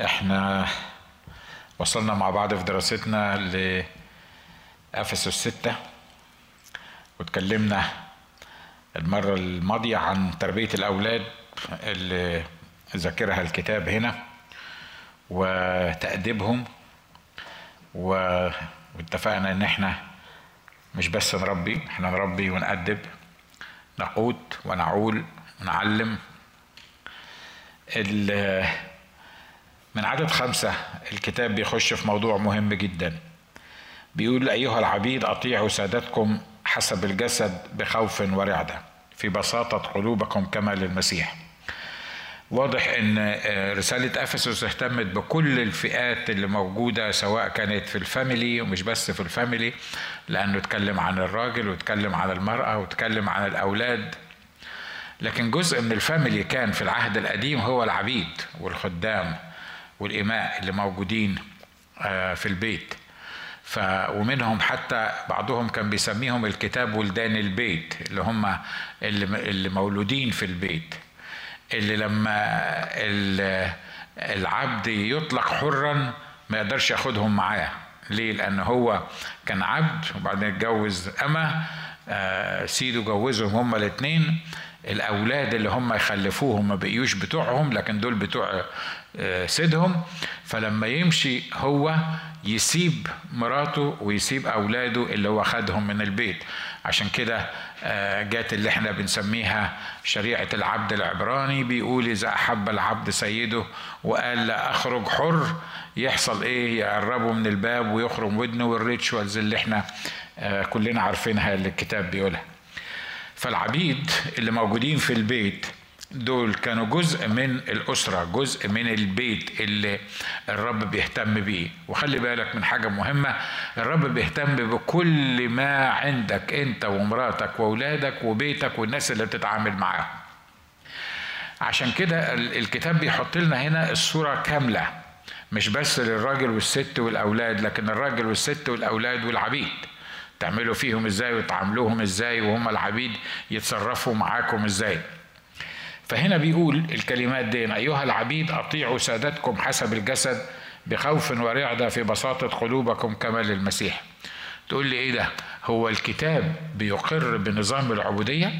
إحنا وصلنا مع بعض في دراستنا لأفسس ستة واتكلمنا المرة الماضية عن تربية الأولاد اللي ذاكرها الكتاب هنا وتأديبهم واتفقنا إن إحنا مش بس نربي إحنا نربي ونأدب نقود ونعول ونعلم من عدد خمسة الكتاب بيخش في موضوع مهم جدا. بيقول أيها العبيد أطيعوا سادتكم حسب الجسد بخوف ورعدة في بساطة قلوبكم كما للمسيح واضح إن آه، رسالة أفسس اهتمت بكل الفئات اللي موجودة سواء كانت في ال family ومش بس في ال family لأنه اتكلم عن الراجل واتكلم عن المرأة واتكلم عن الأولاد. لكن جزء من الفاميلي كان في العهد القديم هو العبيد والخدام. والإماء اللي موجودين آه، في البيت. ف ومنهم حتى بعضهم كان بيسميهم الكتاب ولدان البيت اللي هم اللي, مولودين في البيت. اللي لما ال- العبد يطلق حرا ما يقدرش ياخدهم معاه. ليه؟ لأن هو كان عبد وبعدين اتجوز اما آه، سيده جوزهم هما الاثنين الأولاد اللي هم يخلفوهم ما بقيوش بتوعهم لكن دول بتوع سيدهم فلما يمشي هو يسيب مراته ويسيب أولاده اللي هو خدهم من البيت. عشان كده آه، جات اللي إحنا بنسميها شريعة العبد العبراني. بيقول إذا أحب العبد سيده وقال لا أخرج حر يحصل إيه؟ يقربه من الباب ويخرج ودنه والريتشوالز اللي إحنا آه، كلنا عارفينها اللي الكتاب بيقولها. فالعبيد اللي موجودين في البيت دول كانوا جزء من الأسرة جزء من البيت اللي الرب بيهتم بيه. وخلي بالك من حاجة مهمة الرب بيهتم بكل ما عندك أنت ومراتك وأولادك وبيتك والناس اللي بتتعامل معاهم. عشان كده ال- الكتاب بيحط لنا هنا الصورة كاملة مش بس للراجل والست والأولاد لكن الراجل والست والأولاد والعبيد. تعملوا فيهم إزاي وتعاملوهم إزاي وهم العبيد يتصرفوا معاكم إزاي. فهنا بيقول الكلمات دي أيها العبيد أطيعوا سادتكم حسب الجسد بخوف ورعدة في بساطة قلوبكم كما للمسيح تقول لي إيه ده؟ هو الكتاب بيقر بنظام العبودية؟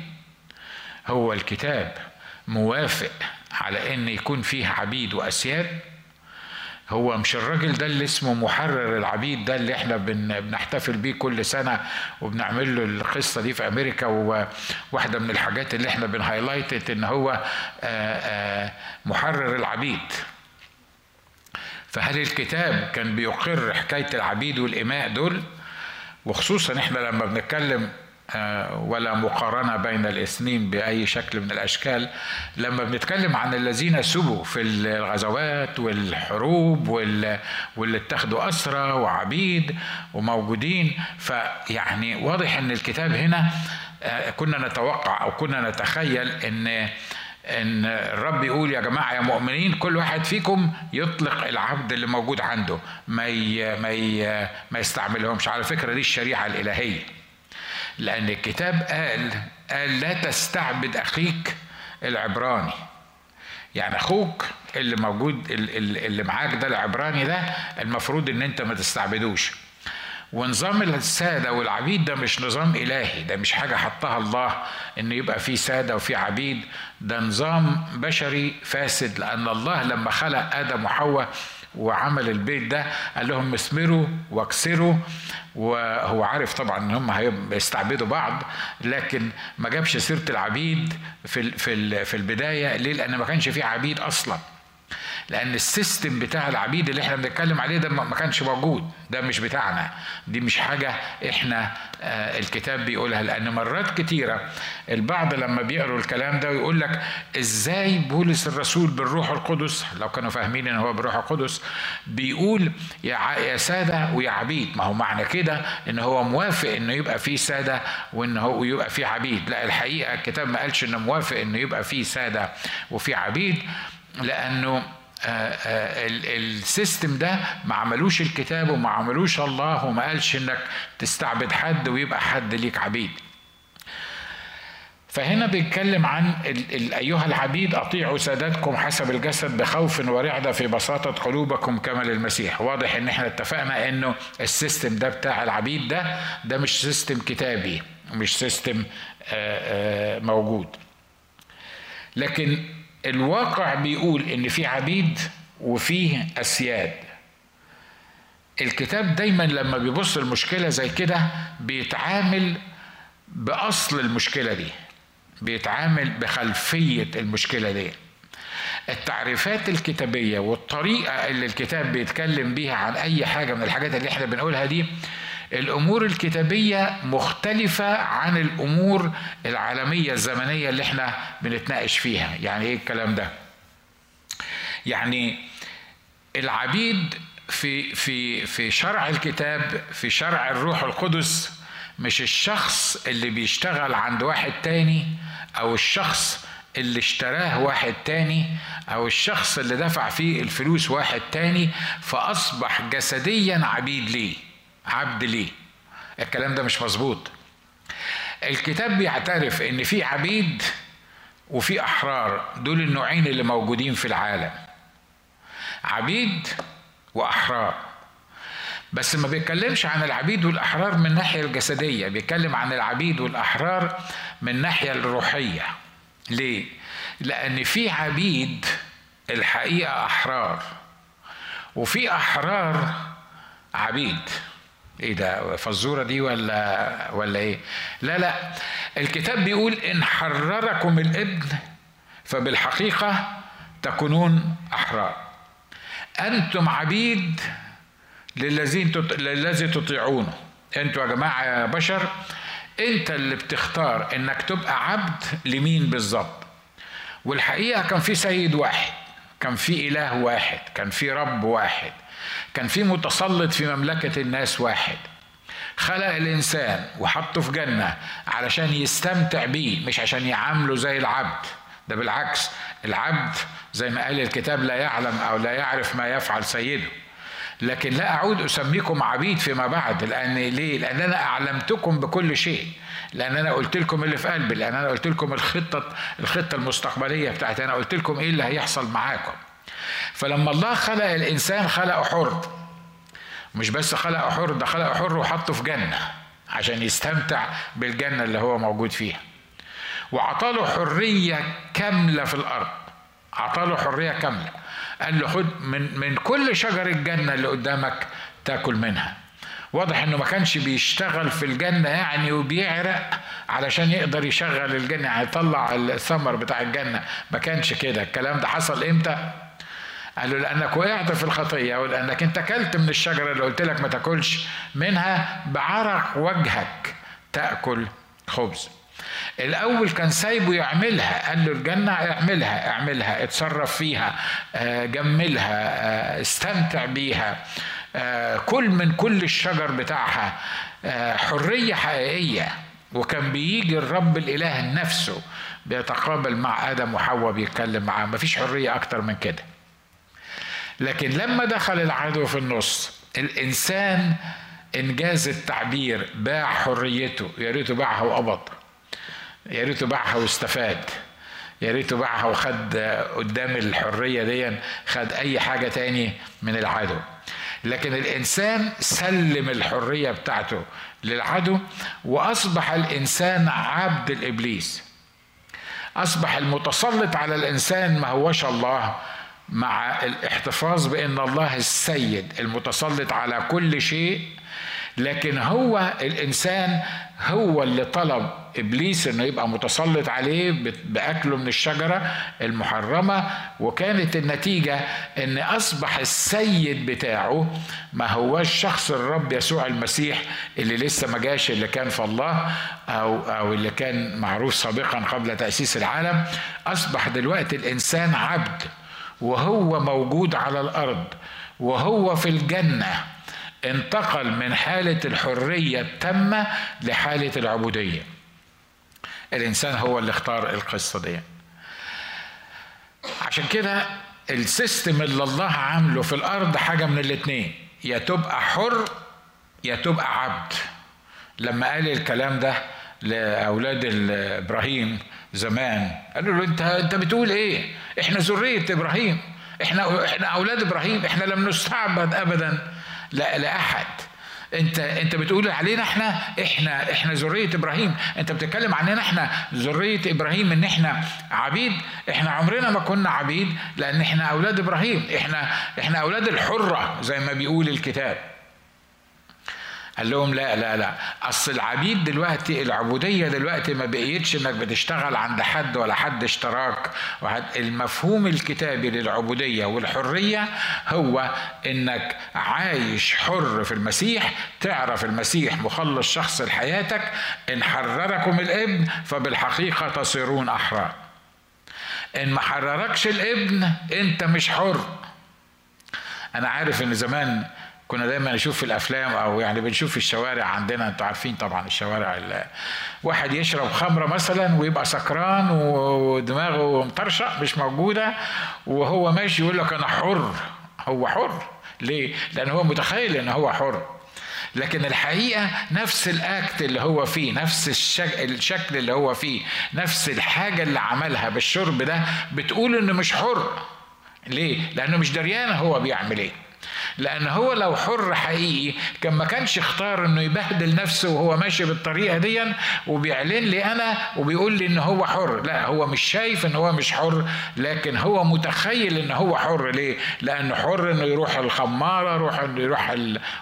هو الكتاب موافق على إن يكون فيه عبيد وأسياد؟ هو مش الراجل ده اللي اسمه محرر العبيد ده اللي إحنا بن بنحتفل بيه كل سنة وبنعمل له القصة دي في أمريكا وواحده من الحاجات اللي إحنا بنهايلايتد إن هو محرر العبيد. فهل الكتاب كان بيقر حكاية العبيد والإماء دول؟ وخصوصا إحنا لما بنتكلم ولا مقارنة بين الاثنين بأي شكل من الأشكال. لما بنتكلم عن الذين سبوا في الغزوات والحروب وال- واللي اتخذوا أسرى وعبيد وموجودين فيعني واضح أن الكتاب هنا آه، كنا نتوقع أو كنا نتخيل أن إن الرب يقول يا جماعة يا مؤمنين كل واحد فيكم يطلق العبد اللي موجود عنده ما ي... ما ي... ما يستعملهمش. على فكرة دي الشريعة الإلهية. لأن الكتاب قال قال لا تستعبد أخيك العبراني. يعني أخوك اللي موجود ال- ال- اللي معاك ده العبراني ده المفروض إن أنت ما تستعبدوش. ونظام السادة والعبيد ده مش نظام إلهي ده مش حاجة حطها الله ان يبقى في سادة وفي عبيد. ده نظام بشري فاسد لأن الله لما خلق آدم وحواء وعمل البيت ده قال لهم اثمروا واكسروا وهو عارف طبعا إن هم هيستعبدوا بعض لكن ما جابش سيرة العبيد في في في البداية ليه؟ لأن ما كانش فيه عبيد أصلا لأن السيستم بتاع العبيد اللي إحنا بنتكلم عليه ده ما كانش موجود. ده مش بتاعنا. دي مش حاجة إحنا آه، الكتاب بيقولها. لأن مرات كتيرة البعض لما بيقروا الكلام ده ويقول لك إزاي بولس الرسول بالروح القدس لو كانوا فاهمين إن هو بالروح القدس بيقول يا سادة ويا عبيد. ما هو معنى كده إن هو موافق إنه يبقى فيه سادة وإن هو يبقى فيه عبيد. لا الحقيقة الكتاب ما قالش إنه موافق إنه يبقى فيه سادة وفيه عبيد لأنه السيستم ده ما عملوش الكتاب وما عملوش الله وما قالش إنك تستعبد حد ويبقى حد ليك عبيد. فهنا بيتكلم عن أيها العبيد أطيعوا سادتكم حسب الجسد بخوف ورعدة في بساطة قلوبكم كما للمسيح واضح إن إحنا اتفقنا إنه ال system ده بتاع العبيد ده ده مش system كتابي مش system موجود. لكن الواقع بيقول إن في عبيد وفيه أسياد. الكتاب دايما لما بيبص المشكلة زي كده بيتعامل بأصل المشكلة دي بيتعامل بخلفية المشكلة دي. التعريفات الكتابية والطريقة اللي الكتاب بيتكلم بيها عن أي حاجة من الحاجات اللي إحنا بنقولها دي الأمور الكتابية مختلفة عن الأمور العالمية الزمنية اللي إحنا بنتناقش فيها. يعني إيه الكلام ده؟ يعني العبيد في في في شرع الكتاب في شرع الروح القدس مش الشخص اللي بيشتغل عند واحد تاني أو الشخص اللي اشتراه واحد تاني أو الشخص اللي دفع فيه الفلوس واحد تاني فأصبح جسديا عبيد ليه. عبد ليه الكلام ده مش مظبوط. الكتاب بيعترف إن في عبيد وفي أحرار دول النوعين اللي موجودين في العالم. عبيد وأحرار. بس ما بيتكلمش عن العبيد والأحرار من الناحية الجسدية بيتكلم عن العبيد والأحرار من الناحية الروحية. ليه؟ لأن في عبيد الحقيقة أحرار وفي أحرار عبيد. إيه ده فزورة دي ولا ولا إيه؟ لا لا الكتاب بيقول إن حرركم الإبن فبالحقيقة تكونون أحرار. أنتم عبيد للذين تط... للذي تطيعونه. أنتوا يا جماعة يا بشر أنت اللي بتختار إنك تبقى عبد لمين بالظبط. والحقيقة كان في سيد واحد كان في إله واحد كان في رب واحد. كان في متسلط في مملكة الناس واحد. خلق الإنسان وحطه في جنة علشان يستمتع بيه مش عشان يعامله زي العبد. ده بالعكس العبد زي ما قال الكتاب لا يعلم أو لا يعرف ما يفعل سيده. لكن لا أعود أسميكم عبيد فيما بعد لأن ليه؟ لأن أنا أعلمتكم بكل شيء. لأن أنا قلت لكم اللي في قلبي لأن أنا قلت لكم الخطة الخطة المستقبلية بتاعتي. أنا قلت لكم إيه اللي هيحصل معاكم. فلما الله خلق الإنسان خلقه حر مش بس خلقه حر ده خلقه حر وحطه في جنة عشان يستمتع بالجنة اللي هو موجود فيها. وعطاله حرية كاملة في الأرض. عطاله حرية كاملة. قال له خد من من كل شجر الجنة اللي قدامك تاكل منها. واضح إنه ما كانش بيشتغل في الجنة يعني وبيعرق علشان يقدر يشغل الجنة يعني يطلع الثمر بتاع الجنة. ما كانش كده. الكلام ده حصل إمتى؟ قال له لأنك وقعت في الخطيه ولانك أنت أكلت من الشجرة اللي قلت لك ما تاكلش منها بعرق وجهك تأكل خبز. الأول كان سايبه يعملها قال له الجنة اعملها اعملها اتصرف فيها جملها استمتع بيها كل من كل الشجر بتاعها حرية حقيقية. وكان بيجي الرب الإله نفسه بيتقابل مع آدم وحواء بيتكلم معاه. مفيش حرية أكتر من كده. لكن لما دخل العدو في النص الإنسان إنجاز التعبير باع حريته يا ريته باعها وقبض يا ريته باعها واستفاد يا ريته باعها وخد قدام الحرية دي خد أي حاجة تاني من العدو. لكن الإنسان سلم الحرية بتاعته للعدو وأصبح الإنسان عبد الإبليس. أصبح المتسلط على الإنسان ما هوش الله مع الاحتفاظ بأن الله السيد المتسلط على كل شيء لكن هو الإنسان هو اللي طلب إبليس إنه يبقى متسلط عليه بأكله من الشجرة المحرمة وكانت النتيجة إن أصبح السيد بتاعه ما هوش شخص الرب يسوع المسيح اللي لسه ما جاش اللي كان في الله أو أو اللي كان معروف سابقا قبل تأسيس العالم. أصبح دلوقتي الإنسان عبد. وهو موجود على الأرض وهو في الجنة انتقل من حالة الحرية التامة لحالة العبودية. الإنسان هو اللي اختار القصة دي. عشان كده السيستم اللي الله عامله في الأرض حاجة من الاتنين يا تبقى حر يا تبقى عبد. لما قال الكلام ده لأولاد إبراهيم زمان. قالوا له انت انت بتقول إيه؟ إحنا ذرية إبراهيم. إحنا إحنا أولاد إبراهيم. إحنا لم نستعبد ابدا. لا لاحد انت أنت بتقول علينا إحنا إحنا إحنا ذرية إبراهيم. أنت بتتكلم عننا إحنا ذرية إبراهيم إن إحنا عبيد. إحنا عمرنا ما كنا عبيد لأن إحنا أولاد إبراهيم. إحنا إحنا أولاد الحرة زي ما بيقول الكتاب. قال لهم لا لا لا. أصل العبيد دلوقتي العبودية دلوقتي ما بقيتش إنك بتشتغل عند حد ولا حد اشتراك. المفهوم الكتابي للعبودية والحرية هو إنك عايش حر في المسيح تعرف المسيح مخلص شخص لحياتك إن حرركم الابن فبالحقيقة تصيرون أحرار. إن ما حرركش الابن أنت مش حر. أنا عارف إن زمان كنا دايما نشوف في الأفلام أو يعني بنشوف في الشوارع عندنا أنتوا عارفين طبعا الشوارع واحد يشرب خمرة مثلا ويبقى سكران ودماغه مطرشق مش موجودة وهو ماشي يقول لك أنا حر. هو حر؟ ليه؟ لأن هو متخيل إن هو حر. لكن الحقيقة نفس الأكت اللي هو فيه نفس الشكل اللي هو فيه نفس الحاجة اللي عملها بالشرب ده بتقول إنه مش حر. ليه؟ لأنه مش دريان هو بيعمل إيه. لأن هو لو حر حقيقي كان ما كانش اختار إنه يبهدل نفسه وهو ماشي بالطريقة دي وبيعلن لي أنا وبيقول لي إن هو حر. لا هو مش شايف إن هو مش حر لكن هو متخيل إن هو حر. ليه؟ لأنه حر إنه يروح الخمارة روح إنه يروح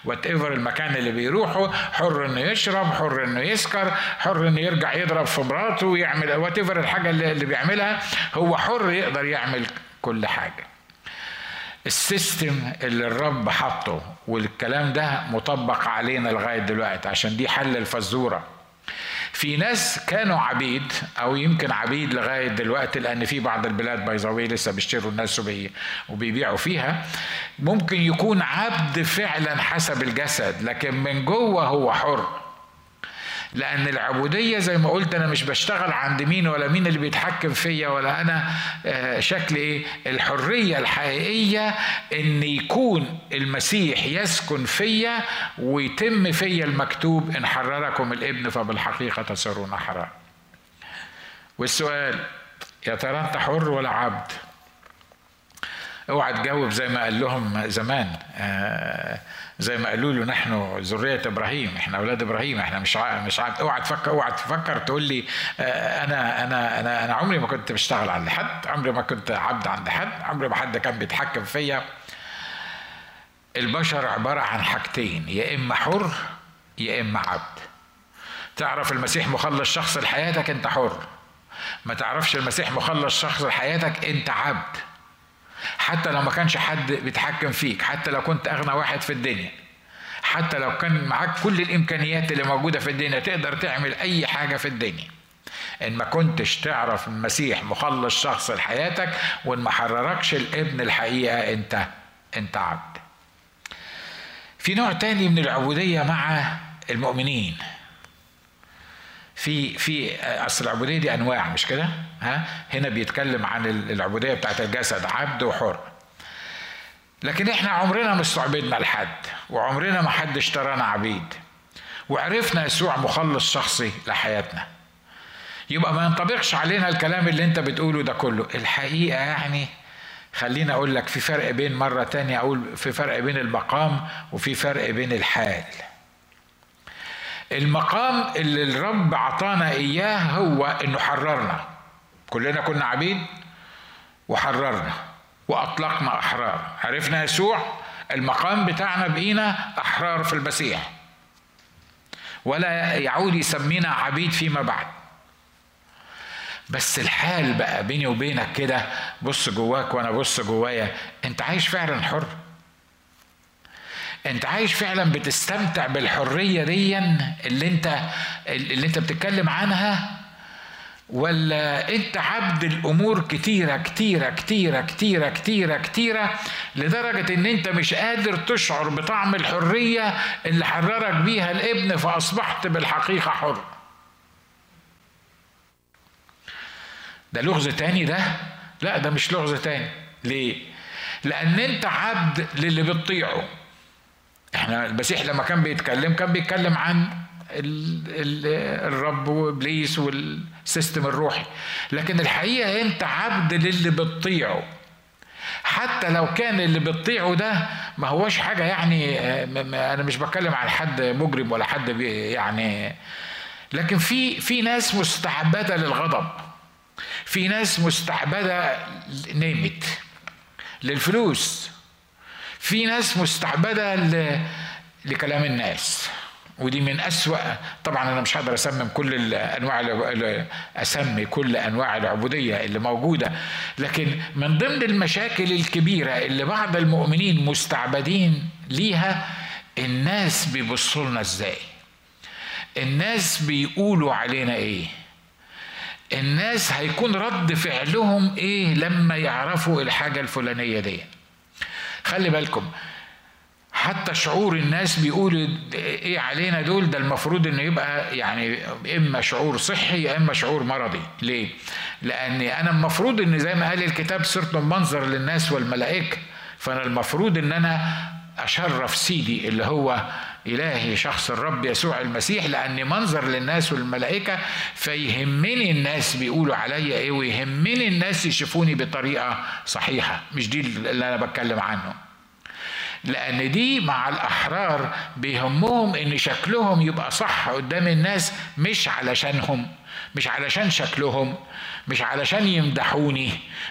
whatever المكان اللي بيروحه حر إنه يشرب حر إنه يسكر حر إنه يرجع يضرب في مراته ويعمل whatever الحاجة اللي بيعملها هو حر يقدر يعمل كل حاجة. ال system اللي الرب حطه والكلام ده مطبق علينا لغاية دلوقتي عشان دي حل الفزورة. في ناس كانوا عبيد أو يمكن عبيد لغاية دلوقتي لأن في بعض البلاد بايظاوي لسه بيشتروا الناس وبيبيعوا فيها. ممكن يكون عبد فعلا حسب الجسد لكن من جوه هو حر. لأن العبودية زي ما قلت أنا مش بشتغل عند مين ولا مين اللي بيتحكم فيا ولا أنا آه، شكل إيه الحرية الحقيقية إن يكون المسيح يسكن فيا ويتم فيا المكتوب إن حرركم الإبن فبالحقيقة تصيرون أحرار والسؤال يا ترى أنت حر ولا عبد؟ اوعى تجاوب زي ما قال لهم زمان آه زي ما قالوا له نحن ذرية إبراهيم إحنا أولاد إبراهيم إحنا مش مش عارف اوعى تفكر اوعى تفكر تقول لي آه، أنا أنا أنا أنا عمري ما كنت بشتغل عند حد عمري ما كنت عبد عند حد عمري ما حد كان بيتحكم فيا. البشر عبارة عن حاجتين يا إما حر يا إما عبد. تعرف المسيح مخلص شخص لحياتك أنت حر. ما تعرفش المسيح مخلص شخص لحياتك أنت عبد. حتى لو ما كانش حد بيتحكم فيك حتى لو كنت أغنى واحد في الدنيا حتى لو كان معاك كل الإمكانيات اللي موجودة في الدنيا تقدر تعمل أي حاجة في الدنيا. إن ما كنتش تعرف المسيح مخلص شخص لحياتك وإن ما حرركش الابن الحقيقة أنت أنت عبد. في نوع تاني من العبودية مع المؤمنين. في في اصل العبودية دي انواع مش كده؟ ها؟ هنا بيتكلم عن العبودية بتاعت الجسد عبد وحر. لكن إحنا عمرنا ما استعبدنا لحد وعمرنا ما حد اشترانا عبيد. وعرفنا يسوع مخلص شخصي لحياتنا. يبقى ما ينطبقش علينا الكلام اللي انت بتقوله ده كله، الحقيقة يعني خليني أقول لك في فرق بين مرة تانية أقول في فرق بين المقام وفي فرق بين الحال. المقام اللي الرب عطانا إياه هو إنه حررنا. كلنا كنا عبيد وحررنا وأطلقنا أحرار. عرفنا يسوع المقام بتاعنا بقينا أحرار في المسيح. ولا يعود يسمينا عبيد فيما بعد. بس الحال بقى بيني وبينك كده بص جواك وأنا بص جوايا أنت عايش فعلا حر؟ انت عايش فعلا بتستمتع بالحرية دي اللي انت اللي انت بتتكلم عنها ولا انت عبد الأمور كتيرة كتيرة كتيرة كتيرة كتيرة كتيرة لدرجة إن انت مش قادر تشعر بطعم الحرية اللي حررك بيها الابن فأصبحت بالحقيقة حر. ده لغز تاني ده؟ لا ده مش لغز تاني. ليه؟ لأن انت عبد للي بتطيعه. إحنا المسيح لما كان بيتكلم كان بيتكلم عن الرب وإبليس والسيستم الروحي. لكن الحقيقة أنت عبد للي بتطيعه. حتى لو كان اللي بتطيعه ده ما هوش حاجة يعني أنا مش بتكلم عن حد مجرم ولا حد يعني لكن في في ناس مستعبدة للغضب. في ناس مستعبدة نيمت للفلوس. في ناس مستعبدة لكلام الناس. ودي من أسوأ طبعا أنا مش هقدر أسمم كل الأنواع أسمي كل أنواع العبودية اللي موجودة. لكن من ضمن المشاكل الكبيرة اللي بعض المؤمنين مستعبدين ليها الناس بيبصوا لنا إزاي؟ الناس بيقولوا علينا إيه؟ الناس هيكون رد فعلهم إيه لما يعرفوا الحاجة الفلانية دي خلي بالكم حتى شعور الناس بيقولوا إيه علينا دول؟ ده المفروض إنه يبقى يعني إما شعور صحي يا إما شعور مرضي. ليه؟ لأن أنا المفروض إن زي ما قال الكتاب صرت منظر للناس والملائكة فأنا المفروض إن أنا أشرف سيدي اللي هو إلهي شخص الرب يسوع المسيح لاني منظر للناس والملائكة فيهمني الناس بيقولوا عليا إيه ويهمني الناس يشوفوني بطريقة صحيحة. مش دي اللي أنا بتكلم عنه. لأن دي مع الأحرار بيهمهم إن شكلهم يبقى صح قدام الناس مش علشانهم مش علشان شكلهم. مش علشان يمدحوني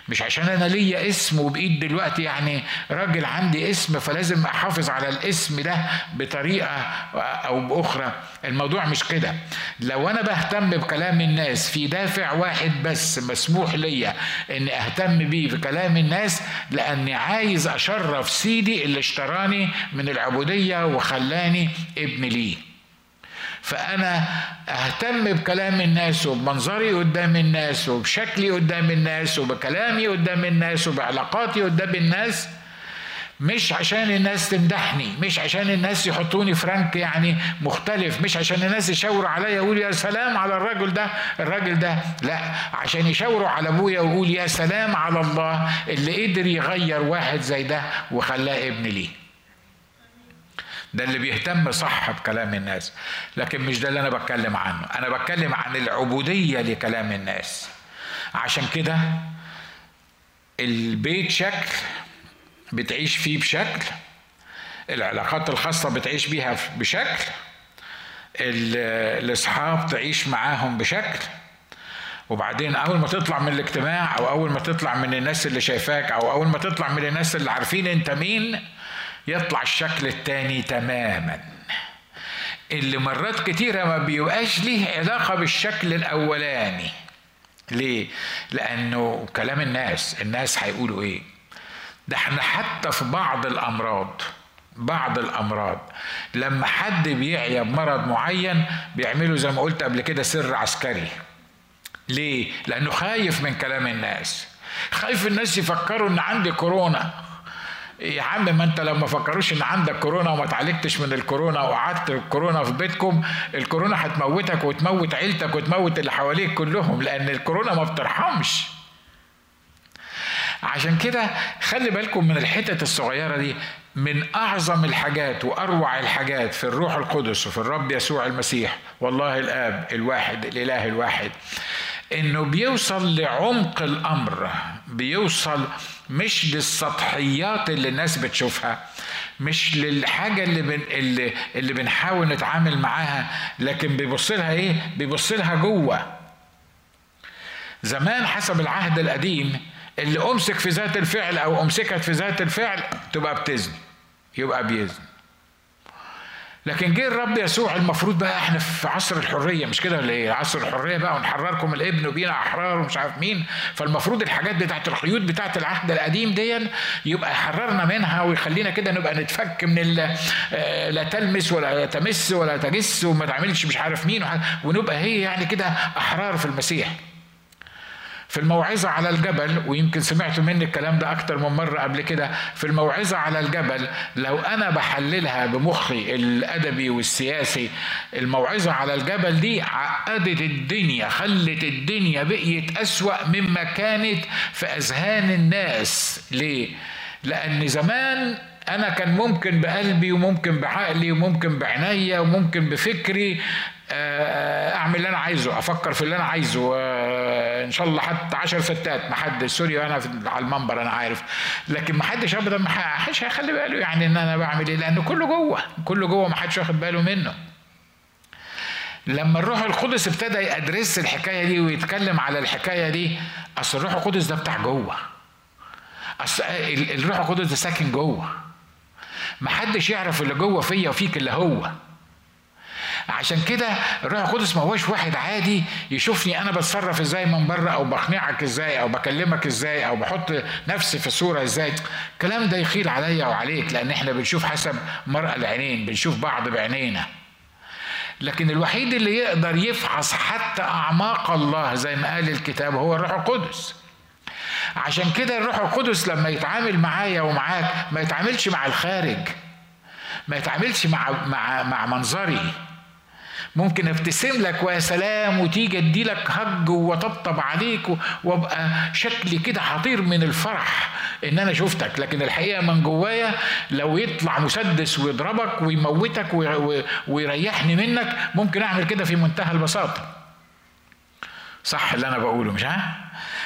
مش عشان أنا ليا اسم وبقيت دلوقتي يعني راجل عندي اسم فلازم أحافظ على الاسم ده بطريقة أو بأخرى. الموضوع مش كده. لو أنا بهتم بكلام الناس في دافع واحد بس مسموح ليا إني أهتم بيه بكلام الناس لأني عايز أشرف سيدي اللي اشتراني من العبودية وخلاني ابن ليه. فأنا أهتم بكلام الناس وبمنظري قدام الناس وبشكلي قدام الناس وبكلامي قدام الناس وبعلاقاتي قدام الناس مش عشان الناس تمدحني مش عشان الناس يحطوني فرانك يعني مختلف مش عشان الناس يشاوروا عليا يقولوا يا سلام على الرجل ده الراجل ده لا عشان يشاوروا على أبويا ويقول يا سلام على الله اللي قدر يغير واحد زي ده وخلاه ابن ليه. ده اللي بيهتم صح بكلام الناس. لكن مش ده اللي أنا بتكلم عنه. أنا بتكلم عن العبودية لكلام الناس. عشان كده البيت شكل بتعيش فيه بشكل العلاقات الخاصة بتعيش بيها بشكل الأصحاب تعيش معاهم بشكل. وبعدين أول ما تطلع من الاجتماع أو أول ما تطلع من الناس اللي شايفاك أو أول ما تطلع من الناس اللي عارفين أنت مين يطلع الشكل التاني تماما اللي مرات كتيرة ما بيبقاش ليه علاقة بالشكل الأولاني ليه؟ لأنه كلام الناس الناس هيقولوا إيه؟ ده إحنا حتى في بعض الأمراض بعض الأمراض لما حد بيعيا بمرض معين بيعملوا زي ما قلت قبل كده سر عسكري ليه؟ لأنه خايف من كلام الناس خايف الناس يفكروا إن عندي كورونا يا عم ما انت لو ما فكروش ان عندك كورونا وما اتعالجتش من الكورونا وقعدت الكورونا في بيتكم الكورونا هتموتك وتموت عيلتك وتموت اللي حواليك كلهم لأن الكورونا ما بترحمش. عشان كده خلي بالكم من الحتت الصغيرة دي من أعظم الحاجات وأروع الحاجات في الروح القدس وفي الرب يسوع المسيح والله الآب الواحد الإله الواحد إنه بيوصل لعمق الأمر بيوصل مش للسطحيات اللي الناس بتشوفها مش للحاجة اللي بن اللي, اللي بنحاول نتعامل معاها لكن بيبص لها إيه؟ بيبص لها جوه. زمان حسب العهد القديم اللي أمسك في ذات الفعل أو أمسكت في ذات الفعل تبقى بتزن يبقى بيزن. لكن جه الرب يسوع المفروض بقى إحنا في عصر الحرية مش كده ولا إيه؟ عصر الحرية بقى ونحرركم الابن وبينا أحرار ومش عارف مين فالمفروض الحاجات بتاعت القيود بتاعت العهد القديم دي يبقى يحررنا منها ويخلينا كده نبقى نتفك من آه، لا تلمس ولا تمس ولا تجس وما تعملش مش عارف مين ونبقى هي يعني كده أحرار في المسيح. في الموعظة على الجبل ويمكن سمعتوا مني الكلام ده أكتر من مرة قبل كده في الموعظة على الجبل لو أنا بحللها بمخي الأدبي والسياسي الموعظة على الجبل دي عقدت الدنيا خلت الدنيا بقيت أسوأ مما كانت في أذهان الناس ليه؟ لأن زمان أنا كان ممكن بقلبي وممكن بعقلي وممكن بعينيا وممكن بفكري أعمل اللي أنا عايزه أفكر في اللي أنا عايزه آه، إن شاء الله حتى عشر ستات ما حد سوري أنا على المنبر أنا عارف لكن ما حدش ابدا ما حدش هيخلي باله يعني إن أنا بعمل إيه لأن كله جوه كله جوه ما حدش واخد باله منه. لما الروح القدس ابتدى يدرس الحكاية دي ويتكلم على الحكاية دي أصل الروح القدس ده بتاع جوه. اصل الروح القدس ده ساكن جوه. محدش يعرف اللي جوه فيا وفيك اللي هو. عشان كده الروح القدس ما هوش واحد عادي يشوفني أنا بتصرف إزاي من بره أو بقنعك إزاي أو بكلمك إزاي أو بحط نفسي في صورة إزاي. الكلام ده يخيل عليا وعليك لأن إحنا بنشوف حسب مرأة العينين بنشوف بعض بعينينا. لكن الوحيد اللي يقدر يفحص حتى أعماق الله زي ما قال الكتاب هو الروح القدس. عشان كده الروح القدس لما يتعامل معايا ومعاك ما يتعاملش مع الخارج ما يتعاملش مع مع مع منظري. ممكن ابتسم لك ويا سلام وتيجي ادي لك هج وطبطب عليك وابقى شكلي كده حطير من الفرح ان أنا شفتك. لكن الحقيقة من جوايا لو يطلع مسدس ويضربك ويموتك ويريحني منك ممكن أعمل كده في منتهى البساطة. صح اللي أنا بقوله مش ها؟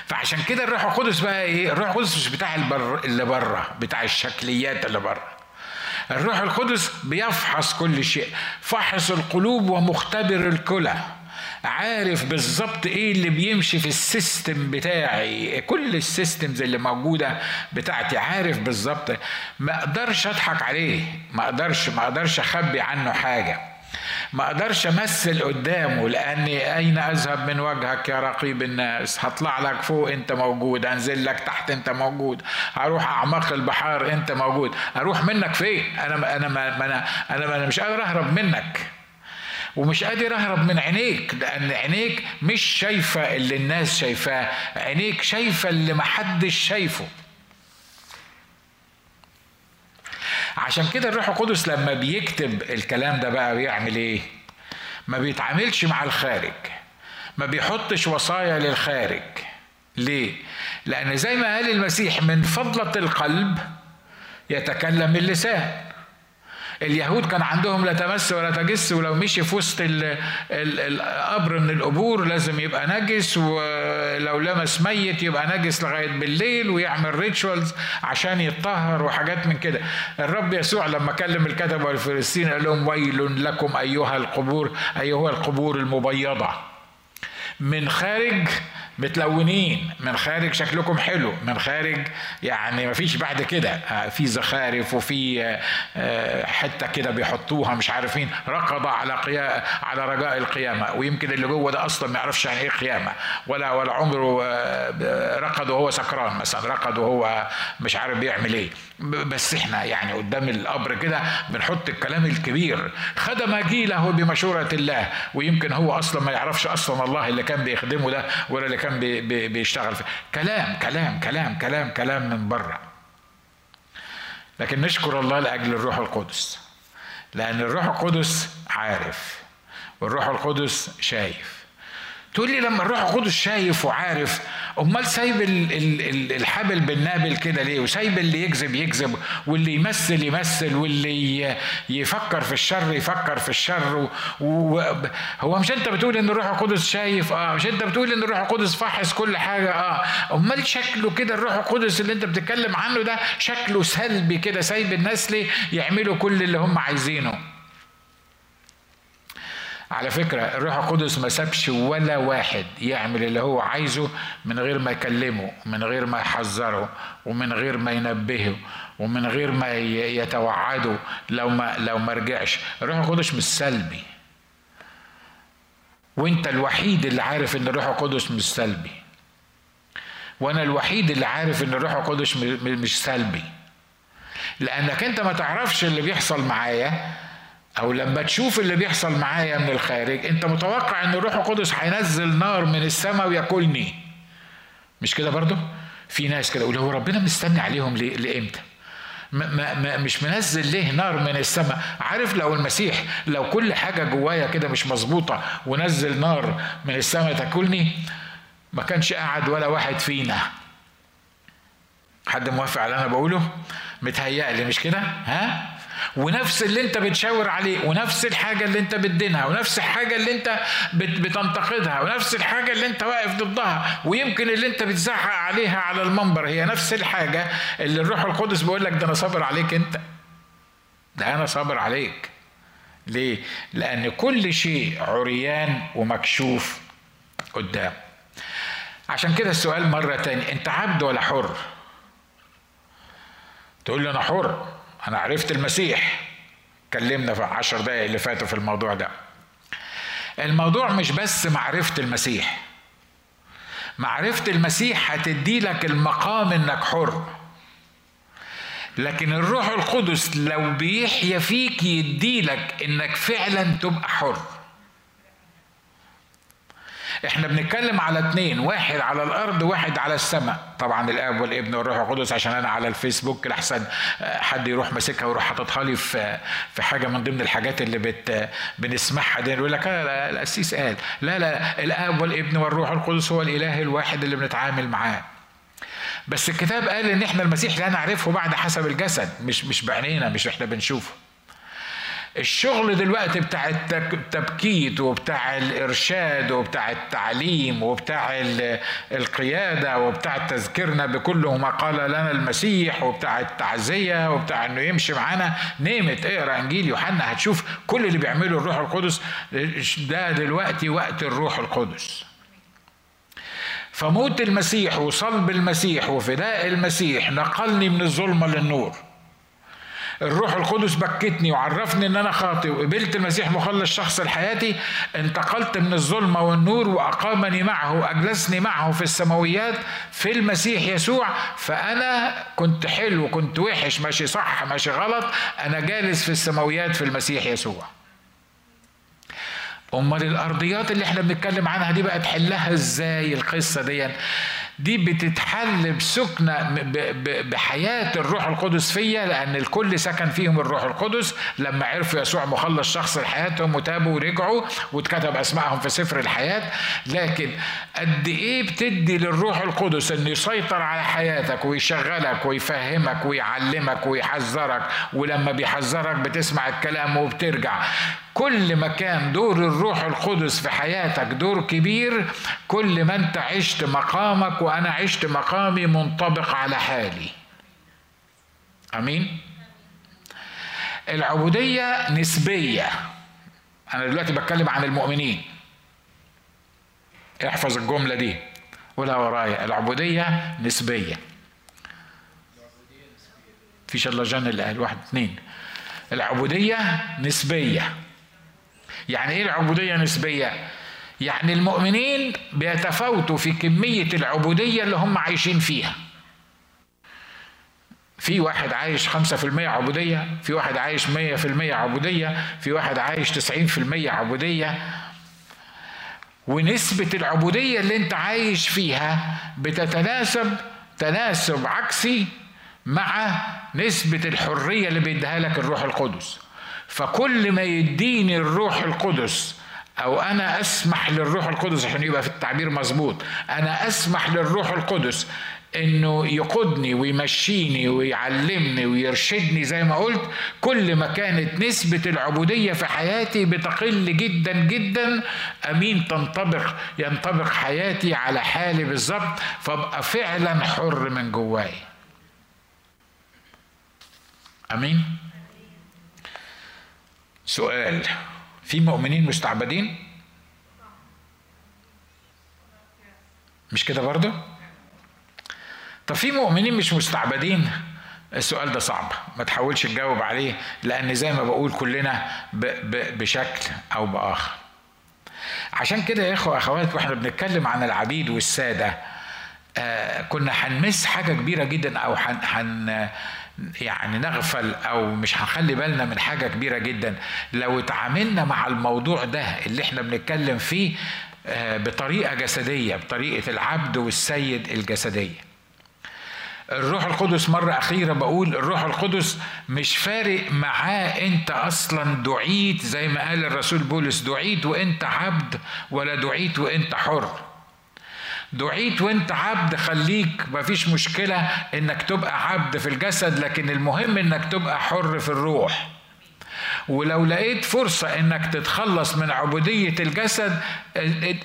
فعشان كده الروح القدس بقى إيه؟ الروح القدس مش بتاع البر اللي بره بتاع الشكليات اللي بره. الروح القدس بيفحص كل شيء. فحص القلوب ومختبر الكلى. عارف بالظبط إيه اللي بيمشي في ال system بتاعي. كل ال systems اللي موجودة بتاعتي. عارف بالظبط ما أقدرش أضحك عليه. ما أقدرش ما أقدرش أخبي عنه حاجة. ما أقدرش أمثل قدامه لأني أين أذهب من وجهك يا رقيب الناس؟ هطلع لك فوق أنت موجود. أنزل لك تحت أنت موجود. هروح اعماق البحار أنت موجود. أروح منك فين؟ أنا أنا ما أنا أنا, أنا مش قادر أهرب منك. ومش قادر أهرب من عينيك لأن عينيك مش شايفة اللي الناس شايفاه. عينيك شايفة اللي محدش شايفه. عشان كده الروح القدس لما بيكتب الكلام ده بقى بيعمل إيه؟ ما بيتعاملش مع الخارج ما بيحطش وصايا للخارج. ليه؟ لأن زي ما قال المسيح من فضلة القلب يتكلم اللسان. اليهود كان عندهم لا تمس ولا تجس ولو مشي في وسط القبر من القبور لازم يبقى نجس ولو لمس ميت يبقى نجس لغاية بالليل ويعمل ريتشوالز عشان يتطهر وحاجات من كده. الرب يسوع لما كلم الكتبه والفلسطين قال لهم ويل لكم أيها القبور أيها القبور المبيضة. من خارج متلونين من خارج شكلكم حلو من خارج يعني ما فيش بعد كده. آه، في زخارف وفي آه، آه، حتة كده بيحطوها مش عارفين. ركض على قيا على رجاء القيامة. ويمكن اللي جوه ده أصلا ما يعرفش يعني إيه قيامة. ولا ولا عمره رقد وهو سكران مثلا. رقد وهو مش عارف بيعمل إيه. بس إحنا يعني قدام القبر كده بنحط الكلام الكبير. خدم جيله بمشورة الله. ويمكن هو أصلا ما يعرفش أصلا الله اللي كان بيخدمه ده ولا اللي كان بي بي بيشتغل فيه كلام كلام كلام كلام كلام من بره. لكن نشكر الله لأجل الروح القدس. لأن الروح القدس عارف والروح القدس شايف. تقول لي لما الروح القدس شايف وعارف امال سايب الحبل بالنابل كده ليه؟ وسايب اللي يكذب يكذب واللي يمثل يمثل واللي يفكر في الشر يفكر في الشر و... هو مش انت بتقول ان الروح القدس شايف؟ آه مش انت بتقول ان الروح القدس فحص كل حاجة؟ آه امال شكله كده الروح القدس اللي انت بتتكلم عنه ده شكله سلبي كده سايب الناس ليه يعملوا كل اللي هم عايزينه؟ على فكرة الروح القدس ما سابش ولا واحد يعمل اللي هو عايزه من غير ما يكلمه من غير ما يحذره ومن غير ما ينبهه ومن غير ما يتوعده لو ما لو ما رجعش. الروح القدس مش سلبي. وانت الوحيد اللي عارف ان الروح القدس مش سلبي. وأنا الوحيد اللي عارف ان الروح القدس مش سلبي. لانك انت ما تعرفش اللي بيحصل معايا أو لما تشوف اللي بيحصل معايا من الخارج أنت متوقع إن الروح القدس هينزل نار من السماء وياكلني؟ مش كده برضه؟ في ناس كده يقول هو ربنا مستني عليهم ليه؟ لإمتى؟ ما ما مش منزل ليه نار من السماء؟ عارف لو المسيح لو كل حاجة جوايا كده مش مظبوطة ونزل نار من السماء تاكلني ما كانش قعد ولا واحد فينا. حد موافق على اللي أنا بقوله؟ متهيألي مش كده؟ ها؟ ونفس اللي انت بتشاور عليه ونفس الحاجة اللي انت بتدينها ونفس الحاجة اللي انت بتنتقدها ونفس الحاجة اللي انت واقف ضدها ويمكن اللي انت بتزعق عليها على المنبر هي نفس الحاجة اللي الروح القدس بيقول لك ده أنا صابر عليك انت ده أنا صابر عليك ليه؟ لأن كل شيء عريان ومكشوف قدام عشان كده السؤال مرة تاني أنت عبد ولا حر؟ تقول لي أنا حر أنا عرفت المسيح. كلمنا في عشر دقايق اللي فاتوا في الموضوع ده. الموضوع مش بس معرفة المسيح. معرفة المسيح هتدي لك المقام إنك حر. لكن الروح القدس لو بيحيا فيك يديلك إنك فعلا تبقى حر. إحنا بنتكلم على اتنين واحد على الأرض واحد على السماء. طبعا الآب والابن والروح القدس عشان أنا على الفيسبوك لحسن حد يروح ماسكها ويروح حاططها لي في في حاجة من ضمن الحاجات اللي بت بنسمعها دي. يقول لك لا القسيس قال لا لا الآب والابن والروح القدس هو الإله الواحد اللي بنتعامل معاه. بس الكتاب قال إن إحنا المسيح لا نعرفه بعد حسب الجسد مش مش بعينينا مش إحنا بنشوفه. الشغل دلوقتي بتاع التبكيت وبتاع الإرشاد وبتاع التعليم وبتاع القيادة وبتاع تذكيرنا بكل ما قال لنا المسيح وبتاع التعزية وبتاع إنه يمشي معانا. نيمت اقرأ إنجيل يوحنا هتشوف كل اللي بيعمله الروح القدس. ده دلوقتي وقت الروح القدس. فموت المسيح وصلب المسيح وفداء المسيح نقلني من الظلمة للنور. الروح القدس بكتني وعرفني إن أنا خاطئ وقبلت المسيح مخلص شخص لحياتي انتقلت من الظلمة والنور وأقامني معه وأجلسني معه في السماويات في المسيح يسوع. فأنا كنت حلو كنت وحش ماشي صح ماشي غلط. أنا جالس في السماويات في المسيح يسوع. أمال الأرضيات اللي إحنا بنتكلم عنها دي بقى تحلها إزاي القصة دي دي بتتحل بسكنة بحياة الروح القدس فيا لأن الكل سكن فيهم الروح القدس. لما عرفوا يسوع مخلص شخص لحياتهم وتابوا ورجعوا واتكتب أسمائهم في سفر الحياة. لكن قد إيه بتدي للروح القدس إنه يسيطر على حياتك ويشغلك ويفهمك ويعلمك ويحذرك ولما بيحذرك بتسمع الكلام وبترجع. كل ما كان دور الروح القدس في حياتك دور كبير كل ما انت عشت مقامك وأنا عشت مقامي منطبق على حالي. آمين؟ العبودية نسبية. أنا دلوقتي بتكلم عن المؤمنين. احفظ الجملة دي. ولا ورايا. العبودية نسبية. في الله جن اللي قال واحد اثنين العبودية نسبية. يعني إيه العبودية نسبية؟ يعني المؤمنين بيتفاوتوا في كمية العبودية اللي هم عايشين فيها. في واحد عايش 5% عبودية في واحد عايش 100% عبودية في واحد عايش 90% عبودية. ونسبة العبودية اللي انت عايش فيها بتتناسب تناسب عكسي مع نسبة الحرية اللي بيديها لك الروح القدس. فكل ما يديني الروح القدس أو أنا أسمح للروح القدس عشان يبقى في التعبير مظبوط أنا أسمح للروح القدس إنه يقودني ويمشيني ويعلمني ويرشدني زي ما قلت كل ما كانت نسبة العبودية في حياتي بتقل جدا جدا أمين تنطبق ينطبق حياتي على حالي بالظبط فابقى فعلا حر من جواي. أمين؟ سؤال. في مؤمنين مستعبدين؟ مش كده برضه؟ طب في مؤمنين مش مستعبدين؟ السؤال ده صعب. ما تحاولش تجاوب عليه لأن زي ما بقول كلنا بشكل أو بآخر. عشان كده يا إخوة اخوات وإحنا بنتكلم عن العبيد والسادة. آه كنا هنمس حاجة كبيرة جدا أو هن يعني نغفل أو مش هنخلي بالنا من حاجة كبيرة جدا. لو اتعاملنا مع الموضوع ده اللي إحنا بنتكلم فيه بطريقة جسدية بطريقة العبد والسيد الجسدية. الروح القدس مرة أخيرة بقول الروح القدس مش فارق معاه أنت أصلا دعيت زي ما قال الرسول بولس دعيت وأنت عبد ولا دعيت وأنت حر. دعيت وانت عبد خليك مفيش مشكلة إنك تبقى عبد في الجسد لكن المهم إنك تبقى حر في الروح. ولو لقيت فرصة إنك تتخلص من عبودية الجسد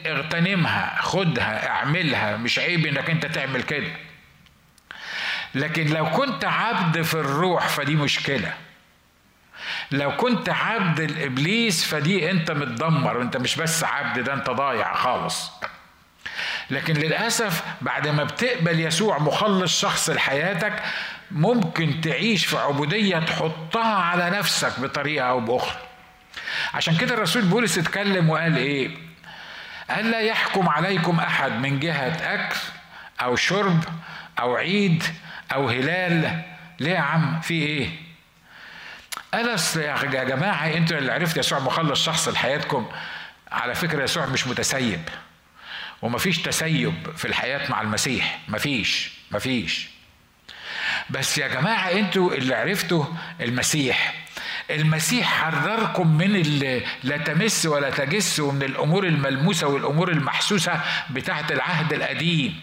اغتنمها خدها اعملها مش عيب إنك أنت تعمل كده. لكن لو كنت عبد في الروح فدي مشكلة. لو كنت عبد الإبليس فدي أنت متدمر أنت مش بس عبد ده أنت ضايع خالص. لكن للأسف بعد ما بتقبل يسوع مخلص شخص لحياتك ممكن تعيش في عبودية تحطها على نفسك بطريقة أو بأخرى. عشان كده الرسول بولس اتكلم وقال إيه؟ قال لا يحكم عليكم أحد من جهة أكل أو شرب أو عيد أو هلال. ليه يا عم؟ في قال اصل يا جماعة أنتوا اللي عرفت يسوع مخلص شخص لحياتكم؟ على فكرة يسوع مش متسيب. ومفيش تسيب في الحياة مع المسيح. مفيش مفيش. بس يا جماعة أنتوا اللي عرفتوا المسيح. المسيح حرركم من اللي لا تمس ولا تجس ومن الأمور الملموسة والأمور المحسوسة بتاعت العهد القديم.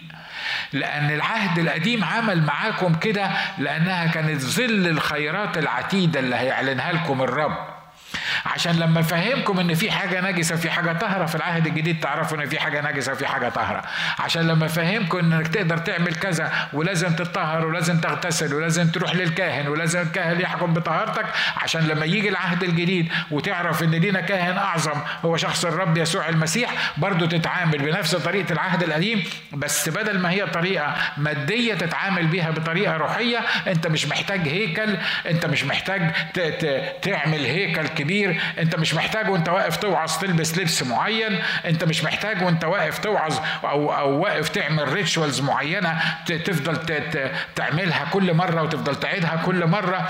لأن العهد القديم عمل معاكم كده لأنها كانت ظل الخيرات العتيدة اللي هيعلنها لكم الرب. عشان لما أفهمكم إن في حاجة نجسة في حاجة طاهرة في العهد الجديد تعرفوا إن في حاجة نجسة وفي حاجة طاهرة. عشان لما أفهمكم إنك تقدر تعمل كذا ولازم تطهر ولازم تغتسل ولازم تروح للكاهن ولازم الكاهن يحكم بطهارتك عشان لما يجي العهد الجديد وتعرف إن لينا كاهن أعظم هو شخص الرب يسوع المسيح برضو تتعامل بنفس طريقة العهد القديم بس بدل ما هي طريقة مادية تتعامل بيها بطريقة روحية أنت مش محتاج هيكل أنت مش محتاج تعمل هيكل كبير انت مش محتاج وانت واقف توعظ تلبس لبس معين انت مش محتاج وانت واقف توعظ أو أو واقف تعمل ريتشوالز معينة تفضل تعملها كل مرة وتفضل تعيدها كل مرة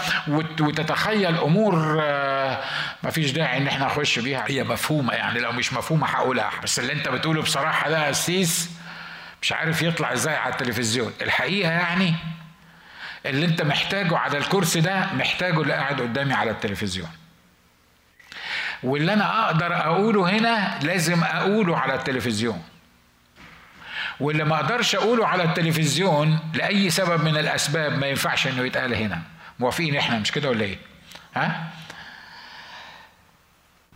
وتتخيل أمور آه، ما فيش داعي إن إحنا نخش بيها. هي مفهومة يعني لو مش مفهومة هقولها بس اللي أنت بتقوله بصراحة ده قسيس مش عارف يطلع إزاي على التلفزيون. الحقيقة يعني اللي أنت محتاجه على الكرسي ده محتاجه اللي قاعد قدامي على التلفزيون. واللي أنا أقدر أقوله هنا لازم أقوله على التلفزيون. واللي ما أقدرش أقوله على التلفزيون لأي سبب من الأسباب ما ينفعش إنه يتقال هنا. موافقين إحنا مش كده ولا إيه؟ ها؟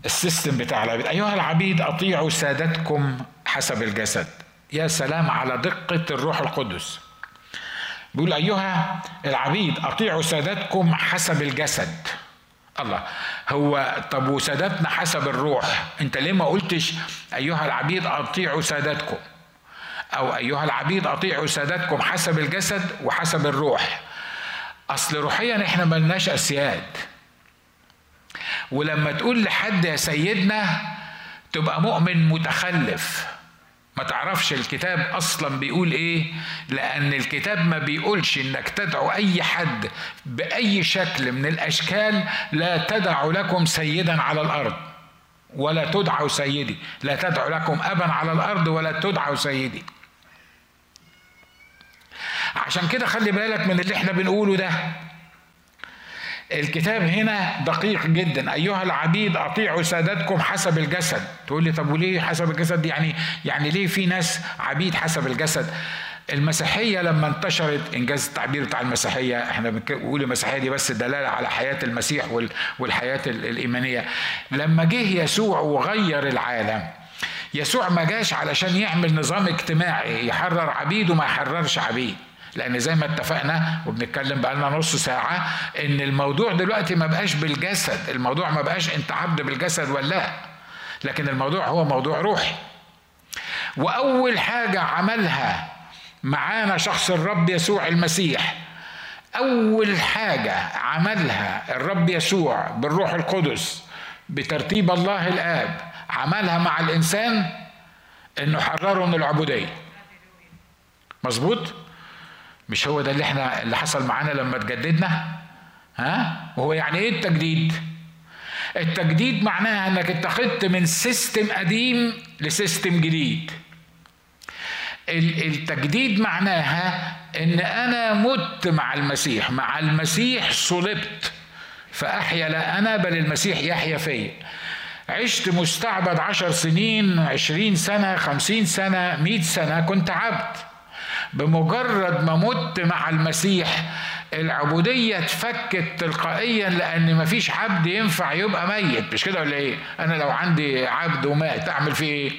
السيستم بتاع العبيد. أيها العبيد أطيعوا سادتكم حسب الجسد. يا سلام على دقة الروح القدس. بيقول أيها العبيد أطيعوا سادتكم حسب الجسد. الله. هو طب وسادتنا حسب الروح. انت ليه ما قلتش أيها العبيد أطيعوا سادتكم؟ أو أيها العبيد أطيعوا سادتكم حسب الجسد وحسب الروح. أصل روحيا إحنا ملناش أسياد. ولما تقول لحد يا سيدنا تبقى مؤمن متخلف. ما تعرفش الكتاب أصلا بيقول إيه؟ لأن الكتاب ما بيقولش إنك تدعو أي حد بأي شكل من الأشكال لا تدع لكم سيدا على الأرض ولا تدعوا سيدي. لا تدعو لكم ابا على الأرض ولا تدعوا سيدي. عشان كده خلي بالك من اللي إحنا بنقوله ده. الكتاب هنا دقيق جدا. أيها العبيد أطيعوا سادتكم حسب الجسد. تقول لي طب وليه حسب الجسد؟ يعني يعني ليه في ناس عبيد حسب الجسد؟ المسيحية لما انتشرت إنجاز التعبير بتاع المسيحية إحنا بنقول المسيحية دي بس دلالة على حياة المسيح والحياة الإيمانية. لما جه يسوع وغير العالم يسوع ما جاش علشان يعمل نظام اجتماعي يحرر عبيد وما يحررش عبيد. لأن زي ما اتفقنا وبنتكلم بقالنا نص ساعة إن الموضوع دلوقتي ما بقاش بالجسد الموضوع ما بقاش أنت عبد بالجسد ولا لأ لكن الموضوع هو موضوع روحي. وأول حاجة عملها معانا شخص الرب يسوع المسيح أول حاجة عملها الرب يسوع بالروح القدس بترتيب الله الآب عملها مع الإنسان إنه حرره من العبودية. مظبوط؟ مش هو ده اللي إحنا اللي حصل معانا لما تجددنا ها؟ وهو يعني إيه التجديد؟ التجديد معناها إنك اتاخدت من system قديم ل system جديد. التجديد معناها إن أنا مت مع المسيح مع المسيح صلبت فأحيا لا أنا بل المسيح يحيا فيا عشت مستعبد عشر سنين عشرين سنة خمسين سنة مئة سنة كنت عبد. بمجرد ما مت مع المسيح العبودية اتفكت تلقائيا لأن مفيش عبد ينفع يبقى ميت مش كده ولا إيه؟ أنا لو عندي عبد ومات أعمل فيه إيه؟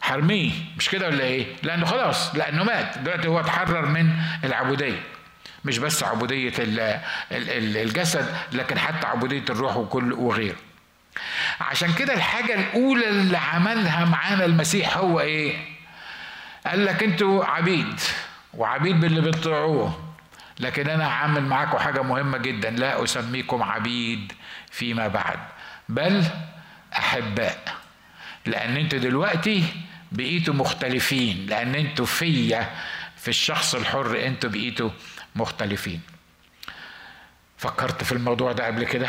حرميه مش كده ولا إيه؟ لأنه خلاص لأنه مات دلوقتي هو اتحرر من العبودية مش بس عبودية الجسد لكن حتى عبودية الروح وكل وغيره عشان كده الحاجة الأولى اللي عملها معانا المسيح هو إيه؟ قال لك أنتوا عبيد وعبيد باللي بتطيعوه. لكن أنا هعمل معاكم حاجة مهمة جدا لا أسميكم عبيد فيما بعد. بل أحباء لأن أنتوا دلوقتي بقيتوا مختلفين لأن أنتوا فيا في الشخص الحر أنتوا بقيتوا مختلفين. فكرت في الموضوع ده قبل كده؟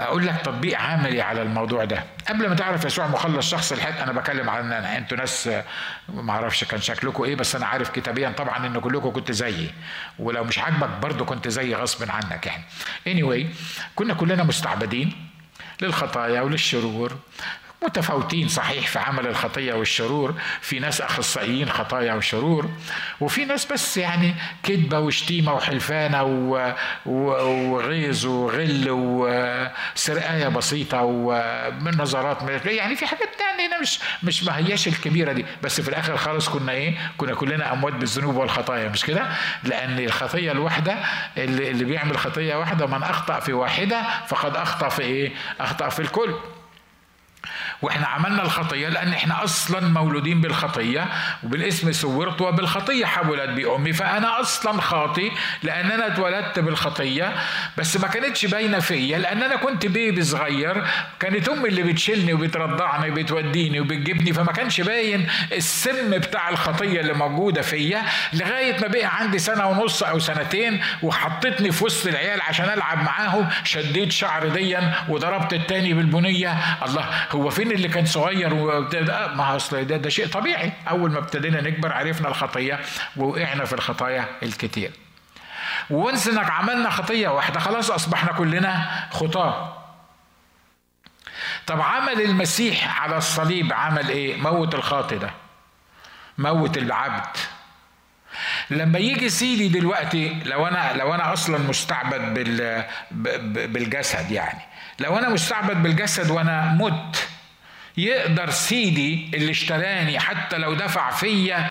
أقول لك تطبيق عملي على الموضوع ده. قبل ما تعرف يسوع مخلص شخص الحد أنا بكلم عن. أنتوا ناس ما أعرفش كان شكلكم إيه بس أنا عارف كتابيا طبعا إن كلكم كنت زيي. ولو مش عاجبك برضه كنت زيي غصب عنك يعني. Anyway كنا كلنا مستعبدين للخطايا وللشرور. متفاوتين صحيح في عمل الخطية والشرور. في ناس أخصائيين خطايا وشرور وفي ناس بس يعني كذبة وشتيمة وحلفانة وغيظ وغل وسرقاية بسيطة ومن نظرات يعني في حاجات تانية مش مش ما هياش الكبيرة دي. بس في الآخر خالص كنا إيه؟ كنا كلنا أموات بالذنوب والخطايا مش كده؟ لأن الخطية الواحدة اللي, اللي بيعمل خطية واحدة من أخطأ في واحدة فقد أخطأ في إيه؟ أخطأ في الكل. وإحنا عملنا الخطية لأن إحنا أصلا مولودين بالخطية وبالاسم صورت وبالخطية حولت بأمي فأنا أصلا خاطي لأن أنا اتولدت بالخطية. بس ما كانتش باينة فيا لأن أنا كنت بيبي صغير كانت أمي اللي بتشيلني وبترضعني وبتوديني وبتجيبني فما كانش باين السم بتاع الخطية اللي موجودة فيا لغاية ما بقى عندي سنة ونص أو سنتين وحطتني في وسط العيال عشان ألعب معاهم شديت شعر ديا وضربت التاني بالبنية. الله هو فين اللي كان صغير ما أصل ده, ده شيء طبيعي. أول ما ابتدينا نكبر عرفنا الخطية ووقعنا في الخطايا الكتير. وانس إنك عملنا خطية واحدة خلاص أصبحنا كلنا خطاة. طب عمل المسيح على الصليب عمل إيه؟ موت الخاطي ده. موت العبد. لما يجي سيدي دلوقتي لو أنا لو أنا أصلا مستعبد بال بالجسد يعني. لو أنا مستعبد بالجسد وأنا مت يقدر سيدي اللي اشتراني حتى لو دفع فيا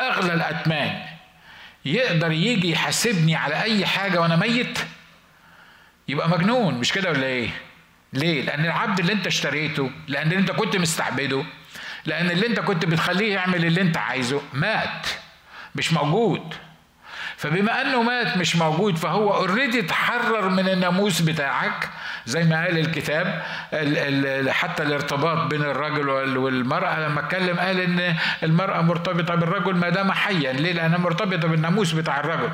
أغلى الاثمان يقدر يجي يحاسبني على أي حاجة وأنا ميت؟ يبقى مجنون مش كده ولا إيه؟ ليه؟ لأن العبد اللي أنت اشتريته لأن أنت كنت مستعبده لأن اللي أنت كنت بتخليه يعمل اللي أنت عايزه مات مش موجود. فبما أنه مات مش موجود فهو already اتحرر من الناموس بتاعك زي ما قال الكتاب حتى الارتباط بين الرجل والمرأة. لما اتكلم قال إن المرأة مرتبطة بالرجل ما دام حيا. ليه؟ لأنها مرتبطة بالناموس بتاع الرجل.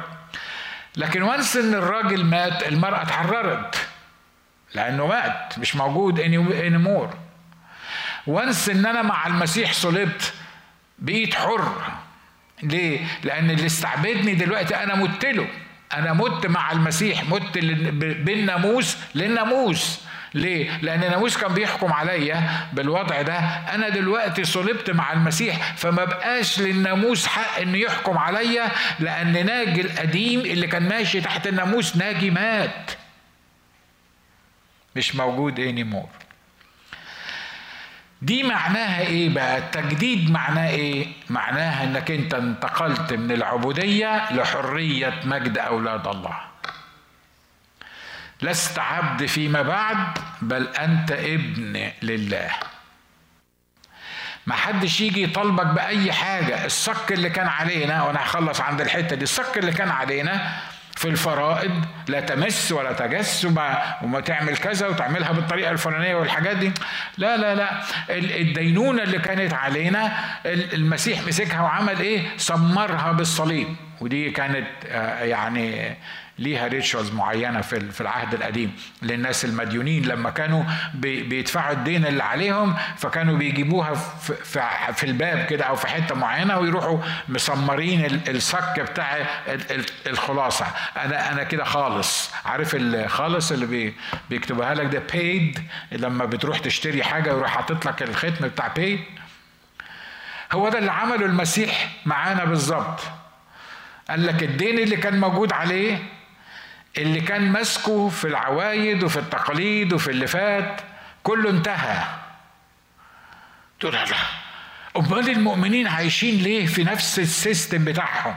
لكن once إن الراجل مات المرأة اتحررت. لأنه مات مش موجود anymore once إن أنا مع المسيح صلبت بقيت حر. ليه؟ لأن اللي استعبدني دلوقتي أنا مت له. أنا مت مع المسيح مت بالناموس للناموس. ليه؟ لأن الناموس كان بيحكم عليا بالوضع ده. أنا دلوقتي صلبت مع المسيح فما بقاش للناموس حق إنه يحكم عليا لأن ناجي القديم اللي كان ماشي تحت الناموس ناجي مات. مش موجود انيمور دي معناها إيه بقى؟ التجديد معناه إيه؟ معناها انك انت انتقلت من العبودية لحرية مجد أولاد الله. لست عبد فيما بعد بل أنت ابن لله. ما حدش يجي يطالبك بأي حاجة. الصك اللي كان علينا وأنا هخلص عند الحتة دي الصك اللي كان علينا في الفرائض لا تمس ولا تجس وما, تعمل كذا وتعملها بالطريقة الفلانية والحاجات دي. لا لا لا. الدينونة اللي كانت علينا المسيح مسكها وعمل إيه؟ سمرها بالصليب. ودي كانت يعني ليها ريتشوالز معينة في في العهد القديم. للناس المديونين لما كانوا بيدفعوا الدين اللي عليهم فكانوا بيجيبوها في, في الباب كده أو في حتة معينة ويروحوا مسمرين الصك بتاع الخلاصة. أنا أنا كده خالص. عارف الخالص اللي بيكتبها لك ده paid لما بتروح تشتري حاجة ويروح حاطط لك الختم بتاع paid هو ده اللي عمله المسيح معانا بالظبط. قال لك الدين اللي كان موجود عليه اللي كان ماسكه في العوايد وفي التقاليد وفي اللي فات كله انتهى. تقول لا. امال المؤمنين عايشين ليه في نفس السيستم بتاعهم؟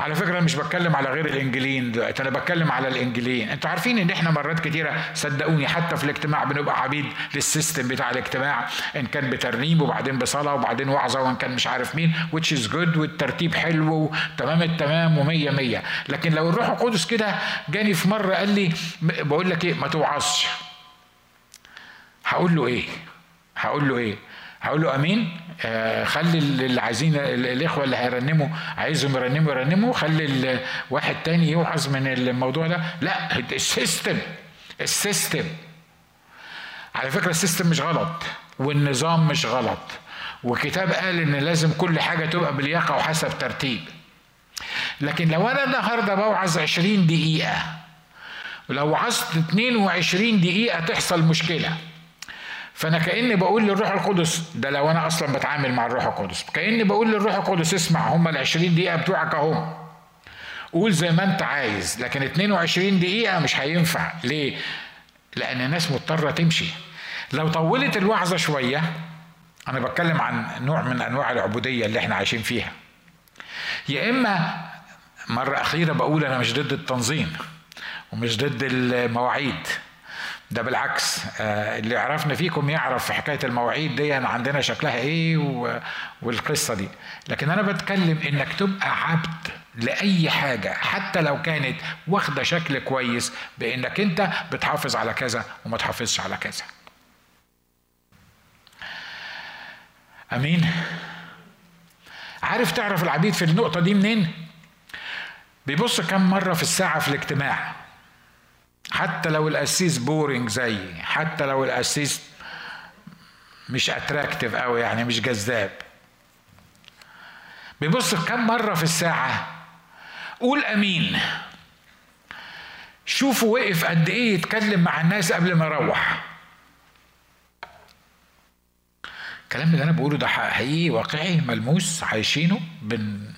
على فكرة أنا مش بتكلم على غير الإنجيلين دلوقتي أنا بتكلم على الإنجيلين أنتوا عارفين إن إحنا مرات كتيرة صدقوني حتى في الاجتماع بنبقى عبيد للسيستم بتاع الاجتماع إن كان بترنيم وبعدين بصلاة وبعدين وعظة وإن كان مش عارف مين which is good والترتيب حلو وتمام التمام ومية مية. لكن لو الروح القدس كده جاني في مرة قال لي بقول لك إيه ما توعظش. هقول له إيه؟ هقول له إيه؟ هقول له امين آه خلي اللي عايزين الاخوة اللي هيرنموا عايزهم يرنموا يرنموا خلي واحد تاني يوعظ من الموضوع ده. لا ال system ال system. على فكرة ال system مش غلط والنظام مش غلط وكتاب قال إن لازم كل حاجة تبقى بلياقة وحسب ترتيب. لكن لو أنا النهارده بوعظ 20 دقيقة ولو وعظت 22 دقيقة تحصل مشكلة. فأنا كأني بقول للروح القدس ده لو أنا أصلا بتعامل مع الروح القدس. كأني بقول للروح القدس اسمع هم ال 20 دقيقة بتوعك اهم قول زي ما أنت عايز لكن 22 دقيقة مش هينفع. ليه؟ لأن الناس مضطرة تمشي. لو طولت الوعظة شوية أنا بتكلم عن نوع من أنواع العبودية اللي إحنا عايشين فيها. يا إما مرة أخيرة بقول أنا مش ضد التنظيم ومش ضد المواعيد. ده بالعكس آه، اللي يعرفنا فيكم يعرف في حكاية المواعيد دي عندنا شكلها إيه والقصة دي. لكن أنا بتكلم إنك تبقى عبد لأي حاجة حتى لو كانت واخدة شكل كويس بإنك أنت بتحافظ على كذا وما تحافظش على كذا. أمين؟ عارف تعرف العبيد في النقطة دي منين؟ بيبص كم مرة في الساعة في الاجتماع. حتى لو القسيس بورينج زيي حتى لو القسيس مش اتراكتيف قوي يعني مش جذاب. بيبص كم مرة في الساعة قول أمين. شوفوا وقف قد إيه يتكلم مع الناس قبل ما يروح. الكلام اللي أنا بقوله ده حقيقي واقعي ملموس عايشينه بن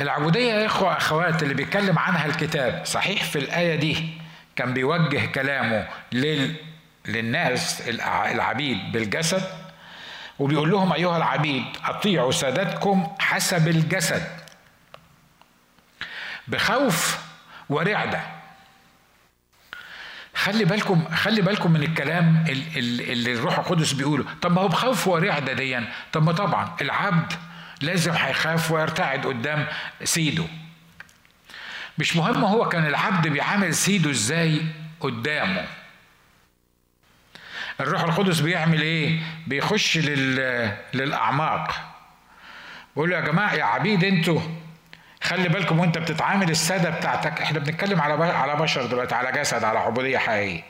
العبودية يا إخوة أخوات اللي بيتكلم عنها الكتاب صحيح في الآية دي كان بيوجه كلامه لل... للناس العبيد بالجسد وبيقول لهم أيها العبيد أطيعوا سادتكم حسب الجسد بخوف ورعدة. خلي بالكم خلي بالكم من الكلام اللي الروح القدس بيقوله. طب ما هو بخوف ورعدة ديا. طب ما طبعا العبد لازم هيخاف ويرتعد قدام سيده مش مهم هو كان العبد بيعامل سيده إزاي قدامه. الروح القدس بيعمل إيه؟ بيخش لل... للأعماق. بيقول يا جماعة يا عبيد أنتوا خلي بالكم وانت بتتعامل السادة بتاعتك. إحنا بنتكلم على على بشر دلوقتي على جسد على عبودية حقيقية.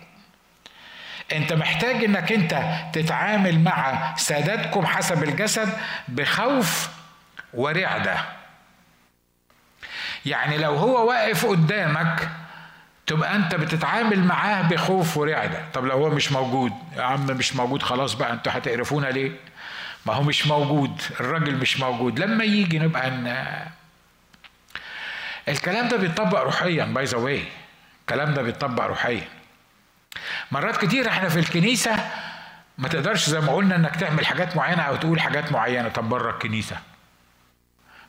انت محتاج انك انت تتعامل مع سادتكم حسب الجسد بخوف ورعدة. يعني لو هو واقف قدامك تبقى أنت بتتعامل معاه بخوف ورعدة. طب لو هو مش موجود يا عم مش موجود خلاص بقى أنتوا هتقرفونا ليه؟ ما هو مش موجود الراجل مش موجود. لما يجي نبقى ان الكلام ده بيتطبق روحيا by the way الكلام ده بيتطبق روحيا. مرات كتير إحنا في الكنيسة ما تقدرش زي ما قلنا انك تعمل حاجات معينة أو تقول حاجات معينة. طب بره الكنيسة.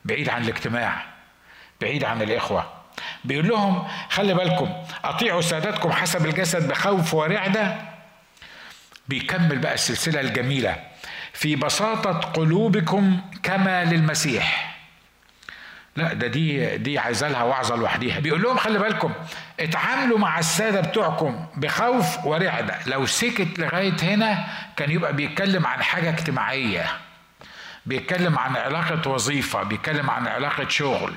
بعيد عن الاجتماع بعيد عن الإخوة. بيقول لهم خلي بالكم أطيعوا سادتكم حسب الجسد بخوف ورعدة. بيكمل بقى السلسلة الجميلة. في بساطة قلوبكم كما للمسيح. لا ده دي دي عايزة لها وعظة لوحديها. بيقول لهم خلي بالكم اتعاملوا مع السادة بتوعكم بخوف ورعدة. لو سكت لغاية هنا كان يبقى بيتكلم عن حاجة اجتماعية. بيتكلم عن علاقة وظيفة بيتكلم عن علاقة شغل.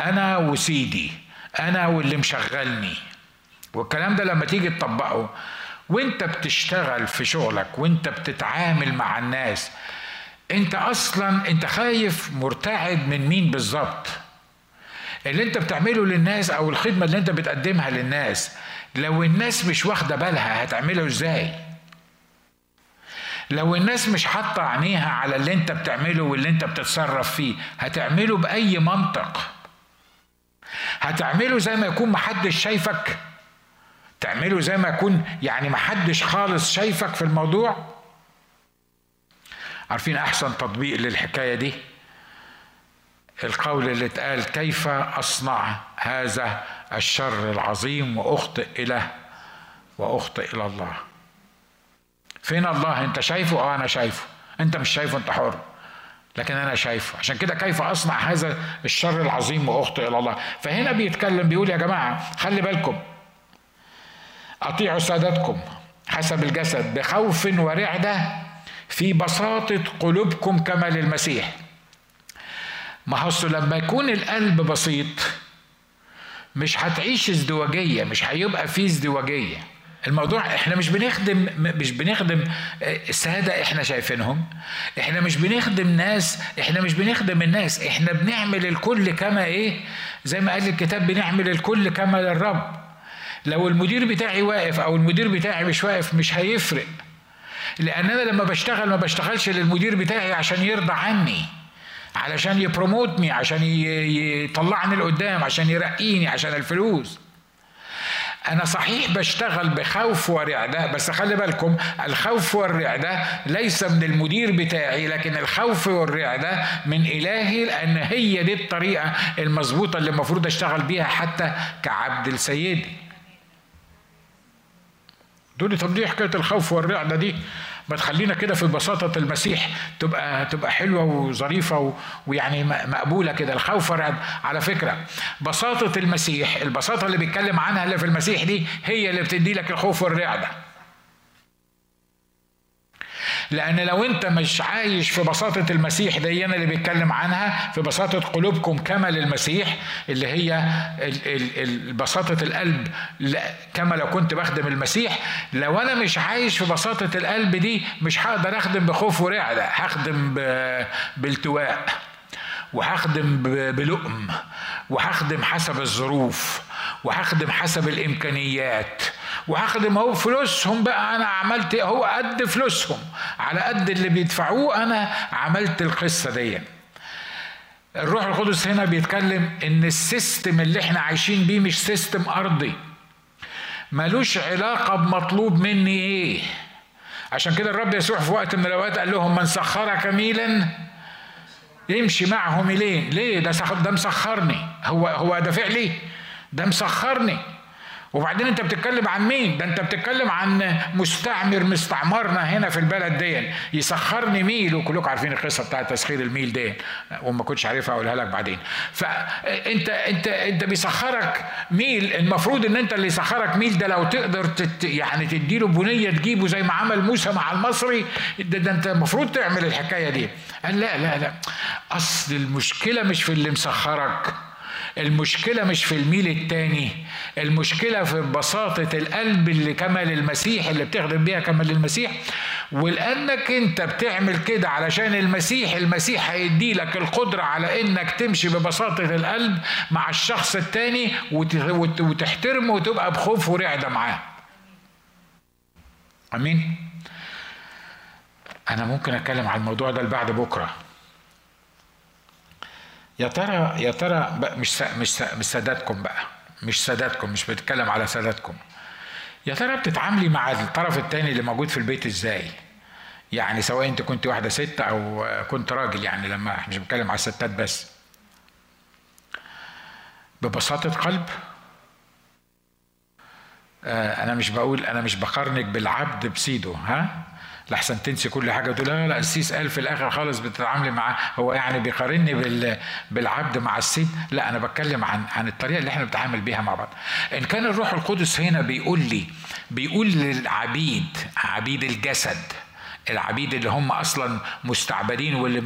أنا وسيدي أنا واللي مشغلني. والكلام ده لما تيجي تطبقه وانت بتشتغل في شغلك وانت بتتعامل مع الناس انت أصلا انت خايف مرتعد من مين بالظبط؟ اللي انت بتعمله للناس أو الخدمة اللي انت بتقدمها للناس لو الناس مش واخدة بالها هتعمله إزاي؟ لو الناس مش حاطة عينيها على اللي انت بتعمله واللي انت بتتصرف فيه هتعمله بأي منطق؟ هتعمله زي ما يكون محدش شايفك؟ تعمله زي ما يكون يعني محدش خالص شايفك في الموضوع؟ عارفين أحسن تطبيق للحكاية دي؟ القول اللي اتقال كيف أصنع هذا الشر العظيم وأخطئ اليه وأخطئ إلى الله؟ فين الله انت شايفه؟ آه أنا شايفه. انت مش شايفه انت حر. لكن أنا شايفه. عشان كده كيف اصنع هذا الشر العظيم واخطئ إلى الله؟ فهنا بيتكلم بيقول يا جماعة خلي بالكم. أطيعوا سادتكم حسب الجسد بخوف ورعدة في بساطة قلوبكم كما للمسيح. ما هو لما يكون القلب بسيط مش هتعيش ازدواجية مش هيبقى فيه ازدواجية. الموضوع إحنا مش بنخدم مش بنخدم آه، ساده إحنا شايفينهم. إحنا مش بنخدم ناس إحنا مش بنخدم الناس. إحنا بنعمل الكل كما إيه؟ زي ما قال الكتاب بنعمل الكل كما للرب. لو المدير بتاعي واقف أو المدير بتاعي مش واقف مش هيفرق. لأن أنا لما بشتغل ما بشتغلش للمدير بتاعي عشان يرضى عني علشان يبروموتني عشان يطلعني لقدام عشان يرقيني عشان الفلوس. أنا صحيح بشتغل بخوف ورعدة بس خلي بالكم الخوف والرعدة ليس من المدير بتاعي لكن الخوف والرعدة من إلهي لأن هي دي الطريقة المظبوطة اللي المفروض أشتغل بيها حتى كعبد لسيدي دول دي حكاية الخوف والرعدة دي. ما تخلينا كده في بساطة المسيح تبقى تبقى حلوة وظريفة ويعني مقبولة كده. الخوف على فكرة بساطة المسيح البساطة اللي بيتكلم عنها اللي في المسيح دي هي اللي بتدي لك الخوف والرعدة لأن لو أنت مش عايش في بساطة المسيح دي اللي بيتكلم عنها في بساطة قلوبكم كما للمسيح اللي هي بساطة القلب كما لو كنت بخدم المسيح. لو أنا مش عايش في بساطة القلب دي مش هقدر أخدم بخوف ورعدة هخدم بالتواء وهخدم بلؤم وهخدم حسب الظروف وهخدم حسب الإمكانيات وهخدم اهو فلوسهم بقى. أنا عملت هو قد فلوسهم. على قد اللي بيدفعوه أنا عملت القصة دي. الروح القدس هنا بيتكلم إن ال system اللي إحنا عايشين بيه مش system أرضي. ملوش علاقة بمطلوب مني إيه. عشان كده الرب يسوع في وقت من الأوقات قال لهم من سخرك ميلا يمشي معه ميلين ليه؟ ده ده مسخرني. هو هو ده فعلي؟ ده مسخرني. وبعدين انت بتتكلم عن مين؟ ده انت بتتكلم عن مستعمر مستعمرنا هنا في البلد دي يسخرني ميل وكلكم عارفين القصة بتاعت تسخير الميل دي وما كنتش عارفها أقولها لك بعدين. فانت انت انت بيسخرك ميل. المفروض ان انت اللي يسخرك ميل ده لو تقدر تت يعني تديله بنية تجيبه زي ما عمل موسى مع المصري ده, ده انت المفروض تعمل الحكاية دي. قال لا لا لا. أصل المشكلة مش في اللي مسخرك. المشكلة مش في الميل التاني المشكلة في بساطة القلب اللي كمل المسيح اللي بتخدم بيها كمل المسيح. ولأنك أنت بتعمل كده علشان المسيح المسيح هيدي لك القدرة على أنك تمشي ببساطة القلب مع الشخص التاني وتحترمه وتبقى بخوف ورعدة معاه. أمين؟ أنا ممكن أتكلم عن الموضوع ده بعد بكرة. يا ترى يا ترى مش مش مش ساداتكم بقى. مش ساداتكم مش بتكلم على ساداتكم. يا ترى بتتعاملي مع الطرف الثاني اللي موجود في البيت إزاي؟ يعني سواء انت كنت واحدة ست أو كنت راجل يعني لما إحنا مش بنتكلم على الستات بس. ببساطة قلب. آه أنا مش بقول أنا مش بقارنك بالعبد بسيده ها؟ لحسن تنسي كل حاجة. تقول لا لا السيس قال في الآخر خالص بتتعاملي معاه. هو يعني بيقارني بالعبد مع السيد لا أنا بتكلم عن عن الطريقة اللي إحنا بنتعامل بيها مع بعض. إن كان الروح القدس هنا بيقول لي بيقول للعبيد عبيد الجسد العبيد اللي هم أصلا مستعبدين واللي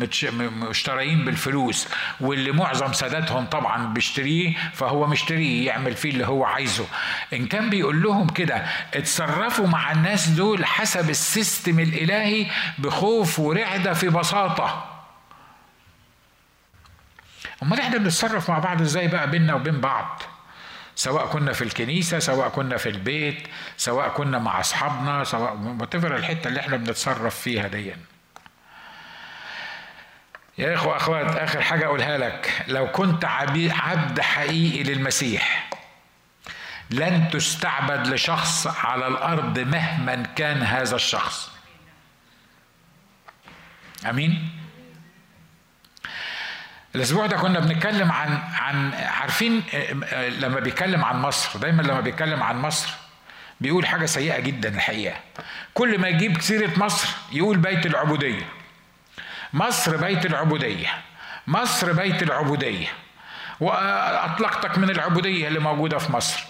مشترين بالفلوس واللي معظم ساداتهم طبعا بيشتريه فهو مشتريه يعمل فيه اللي هو عايزه. إن كان بيقول لهم كده اتصرفوا مع الناس دول حسب السيستم الإلهي بخوف ورعدة في بساطة. أمال إحنا بنتصرف مع بعض إزاي بقى بيننا وبين بعض؟ سواء كنا في الكنيسة سواء كنا في البيت سواء كنا مع أصحابنا سواء وتفر الحتة اللي إحنا بنتصرف فيها دي يا إخوة أخوات آخر حاجة أقولها لك. لو كنت عبد حقيقي للمسيح لن تستعبد لشخص على الأرض مهما كان هذا الشخص. أمين؟ الأسبوع ده كنا بنتكلم عن عن عارفين لما بيتكلم عن مصر دايما لما بيتكلم عن مصر بيقول حاجة سيئة جدا الحقيقة. كل ما يجيب سيرة مصر يقول بيت العبودية. مصر بيت العبودية. مصر بيت العبودية. وأطلقتك من العبودية اللي موجودة في مصر.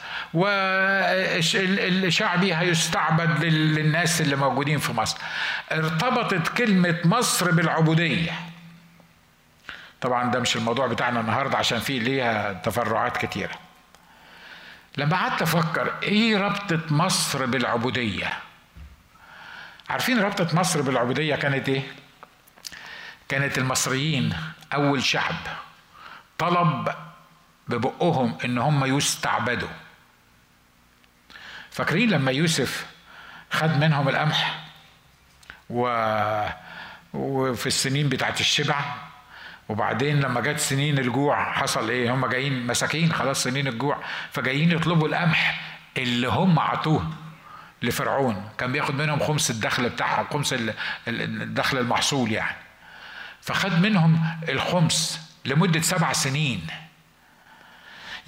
والشعبي هيستعبد للناس اللي موجودين في مصر. ارتبطت كلمة مصر بالعبودية. طبعا ده مش الموضوع بتاعنا النهارده عشان فيه ليها تفرعات كتيرة. لما قعدت أفكر إيه ربطة مصر بالعبودية؟ عارفين ربطة مصر بالعبودية كانت إيه؟ كانت المصريين أول شعب طلب ببقهم إن هم يستعبدوا. فاكرين لما يوسف خد منهم القمح و... وفي السنين بتاعت الشبع؟ وبعدين لما جت سنين الجوع حصل إيه؟ هم جايين مساكين خلاص سنين الجوع. فجايين يطلبوا القمح اللي هم عطوه لفرعون. كان بياخد منهم خمس الدخل بتاعهم خمس الدخل المحصول يعني. فخد منهم الخمس لمدة سبع سنين.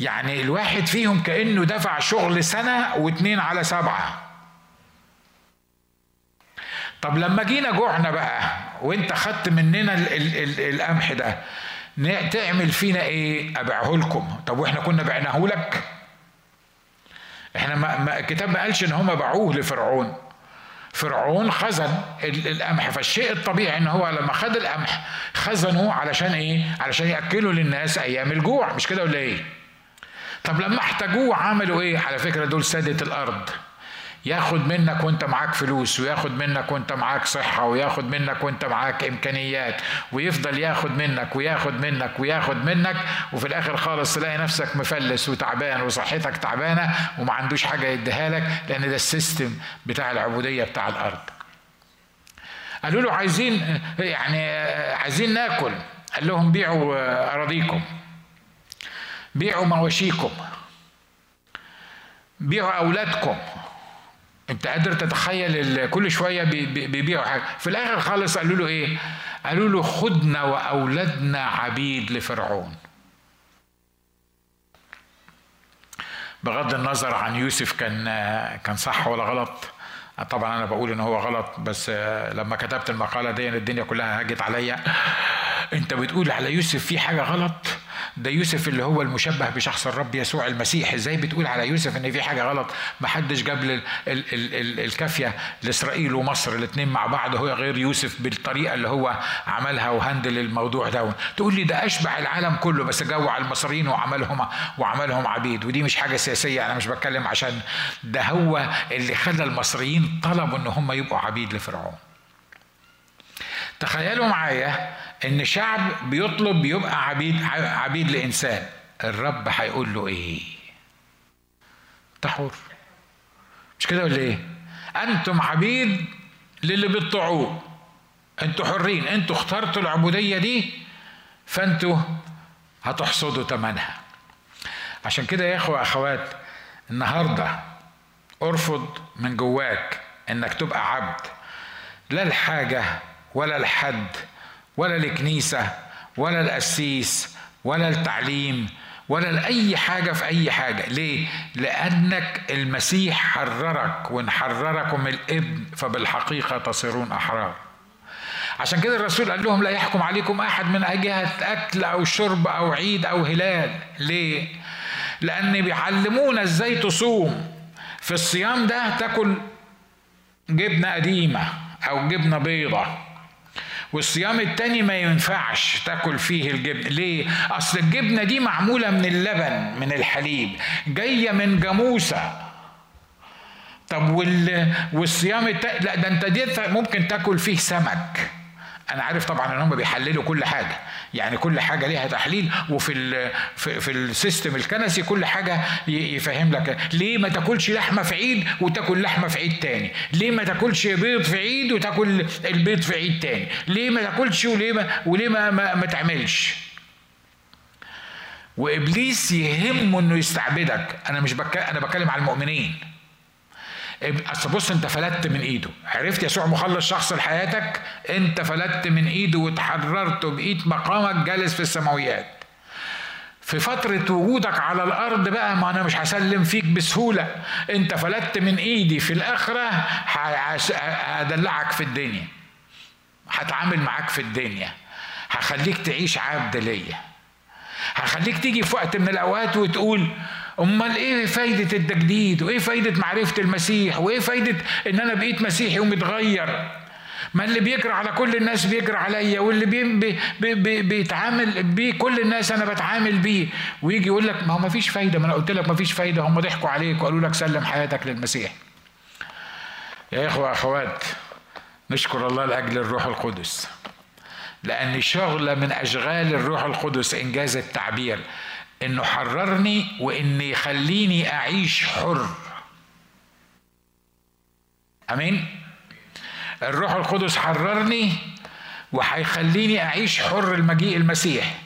يعني الواحد فيهم كأنه دفع شغل سنة واتنين على سبعة. طب لما جينا جوعنا بقى وانت خدت مننا القمح ده تعمل فينا إيه؟ ابيعه لكم. طب وإحنا كنا بعناه لك؟ إحنا ما الكتاب ما قالش ان هم باعوه لفرعون. فرعون خزن القمح فالشيء الطبيعي ان هو لما خد القمح خزنه علشان إيه؟ علشان ياكلوا للناس أيام الجوع. مش كده ولا إيه؟ طب لما احتاجوه عملوا إيه؟ على فكرة دول سادة الأرض. ياخد منك وانت معاك فلوس وياخد منك وانت معاك صحة وياخد منك وانت معاك إمكانيات ويفضل ياخد منك وياخد منك وياخد منك وفي الآخر خالص تلاقي نفسك مفلس وتعبان وصحتك تعبانة وما عندوش حاجة يديها لك لأن ده السيستم بتاع العبودية بتاع الأرض. قالوا له عايزين يعني عايزين ناكل. قال لهم بيعوا أراضيكم. بيعوا مواشيكم. بيعوا أولادكم. انت قادر تتخيل كل شوية بيبيعوا حاجة. في الآخر خالص قالوا له إيه؟ قالوا له خدنا وأولادنا عبيد لفرعون. بغض النظر عن يوسف كان كان صح ولا غلط. طبعا أنا بقول إن هو غلط بس لما كتبت المقالة دي الدنيا كلها هاجت عليا. أنت بتقول على يوسف في حاجة غلط؟ ده يوسف اللي هو المشبه بشخص الرب يسوع المسيح. إزاي بتقول على يوسف إن في حاجة غلط؟ ما حدش جاب ال ال ال الكافية لإسرائيل ومصر الاثنين مع بعض هو غير يوسف بالطريقة اللي هو عملها وهندل الموضوع ده. تقول لي ده أشبع العالم كله بس جوع المصريين وعملهم وعملهم عبيد. ودي مش حاجة سياسية أنا مش بتكلم عشان ده هو اللي خلى المصريين طلبوا إن هم يبقوا عبيد لفرعون. تخيلوا معايا إن شعب بيطلب يبقى عبيد عبيد لإنسان. الرب هيقول له إيه؟ انت حر. مش كده ولا إيه؟ أنتم عبيد للي بتطيعوه. أنتوا حرين. أنتوا اخترتوا العبودية دي فأنتوا هتحصدوا ثمنها عشان كده يا إخوة أخوات النهارده أرفض من جواك إنك تبقى عبد. لا الحاجة ولا الحد ولا الكنيسة ولا القسيس ولا التعليم ولا لأي حاجة في أي حاجة. ليه؟ لأنك المسيح حررك وإن حرركم الإبن فبالحقيقة تصيرون أحرار. عشان كده الرسول قال لهم لا يحكم عليكم أحد من جهة أكل أو شرب أو عيد أو هلال. ليه؟ لأن بيعلمونا إزاي تصوم. في الصيام ده تاكل جبنة قديمة أو جبنة بيضة. والصيام التاني ما ينفعش تاكل فيه الجبن. ليه؟ أصل الجبنة دي معمولة من اللبن من الحليب جاية من جاموسة. طب وال... والصيام الت... لا ده انت دي ممكن تاكل فيه سمك. أنا عارف طبعا إن هم بيحللوا كل حاجة. يعني كل حاجة ليها تحليل وفي ال في, في ال system الكنسي كل حاجة يفهم لك. ليه ما تاكلش لحمة في عيد وتاكل لحمة في عيد تاني؟ ليه ما تاكلش بيض في عيد وتاكل البيض في عيد تاني؟ ليه ما تاكلش وليه ما وليه ما, ما, ما تعملش؟ وإبليس يهمه إنه يستعبدك. أنا مش بك... أنا بتكلم على المؤمنين. أصل بص أنت فلتت من إيده. عرفت يسوع مخلص شخص لحياتك؟ أنت فلتت من إيده وتحررت وبقيت مقامك جالس في السماويات. في فترة وجودك على الأرض بقى ما أنا مش هسلم فيك بسهولة. أنت فلتت من إيدي في الآخرة هدلعك في الدنيا. هتعامل معاك في الدنيا. هخليك تعيش عبد ليا. هخليك تيجي في وقت من الأوقات وتقول أمال إيه فايدة التجديد؟ وإيه فايدة معرفة المسيح؟ وإيه فايدة إن أنا بقيت مسيحي ومتغير؟ ما اللي بيجرى على كل الناس بيجرى عليا واللي بي بي بي بيتعامل بيه كل الناس أنا بتعامل بيه. ويجي يقول لك ما هو ما فيش فايدة ما أنا قلت لك ما فيش فايدة هم ضحكوا عليك وقالوا لك سلم حياتك للمسيح. يا إخوة أخوات نشكر الله لأجل الروح القدس. لأن شغلة من أشغال الروح القدس إنجاز التعبير. إنه حررني وان يخليني أعيش حر. آمين؟ الروح القدس حررني وهيخليني أعيش حر المجيء المسيح.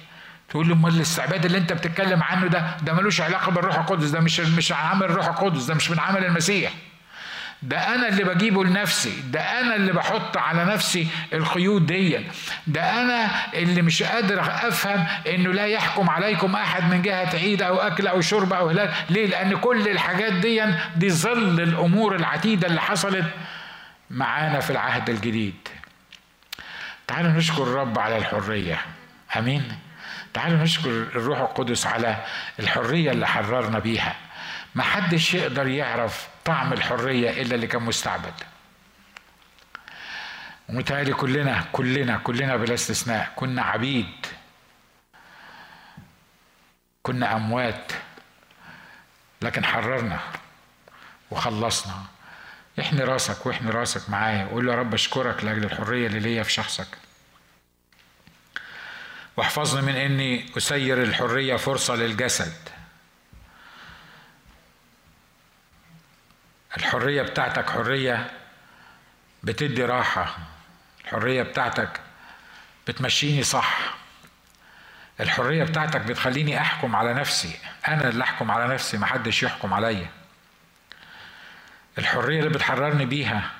تقول له أمال الاستعباد اللي أنت بتتكلم عنه ده ده ملوش علاقة بالروح القدس ده مش مش عمل الروح القدس ده مش من عمل المسيح. ده أنا اللي بجيبه لنفسي ده أنا اللي بحط على نفسي القيود دي ده أنا اللي مش قادر أفهم إنه لا يحكم عليكم أحد من جهة عيد أو أكل أو شرب أو هلال. ليه؟ لأن كل الحاجات دي دي ظل الأمور العتيدة اللي حصلت معانا في العهد الجديد. تعالوا نشكر الرب على الحرية. آمين. تعالوا نشكر الروح القدس على الحرية اللي حررنا بيها. ما حدش يقدر يعرف طعم الحرية إلا اللي كان مستعبد. ومتهيألي كلنا كلنا كلنا بلا استثناء كنا عبيد. كنا أموات. لكن حررنا وخلصنا. احني راسك واحني راسك معايا. وقول له يا رب أشكرك لأجل الحرية اللي ليا في شخصك. واحفظني من إني أسير الحرية فرصة للجسد. الحرية بتاعتك حرية بتدي راحة. الحرية بتاعتك بتمشيني صح. الحرية بتاعتك بتخليني أحكم على نفسي. أنا اللي أحكم على نفسي محدش يحكم عليا. الحرية اللي بتحررني بيها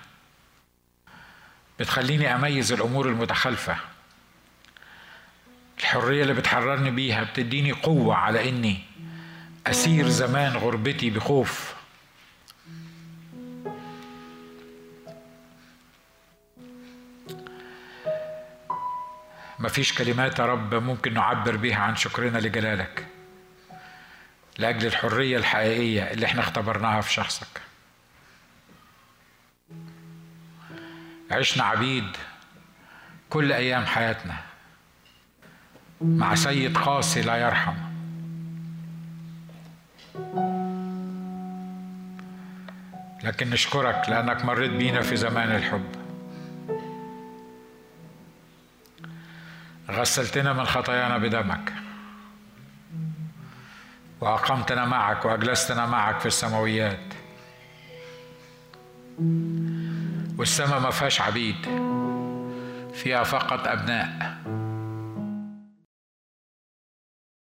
بتخليني أميز الأمور المتخلفة. الحرية اللي بتحررني بيها بتديني قوة على إني أسير زمان غربتي بخوف. مفيش كلمات يا رب ممكن نعبر بيها عن شكرنا لجلالك لأجل الحرية الحقيقية اللي إحنا اختبرناها في شخصك. عشنا عبيد كل أيام حياتنا مع سيد قاسي لا يرحم. لكن نشكرك لأنك مريت بينا في زمان الحب. غسلتنا من خطايانا بدمك. وأقمتنا معك وأجلستنا معك في السماويات. والسماء ما فيهاش عبيد فيها فقط أبناء.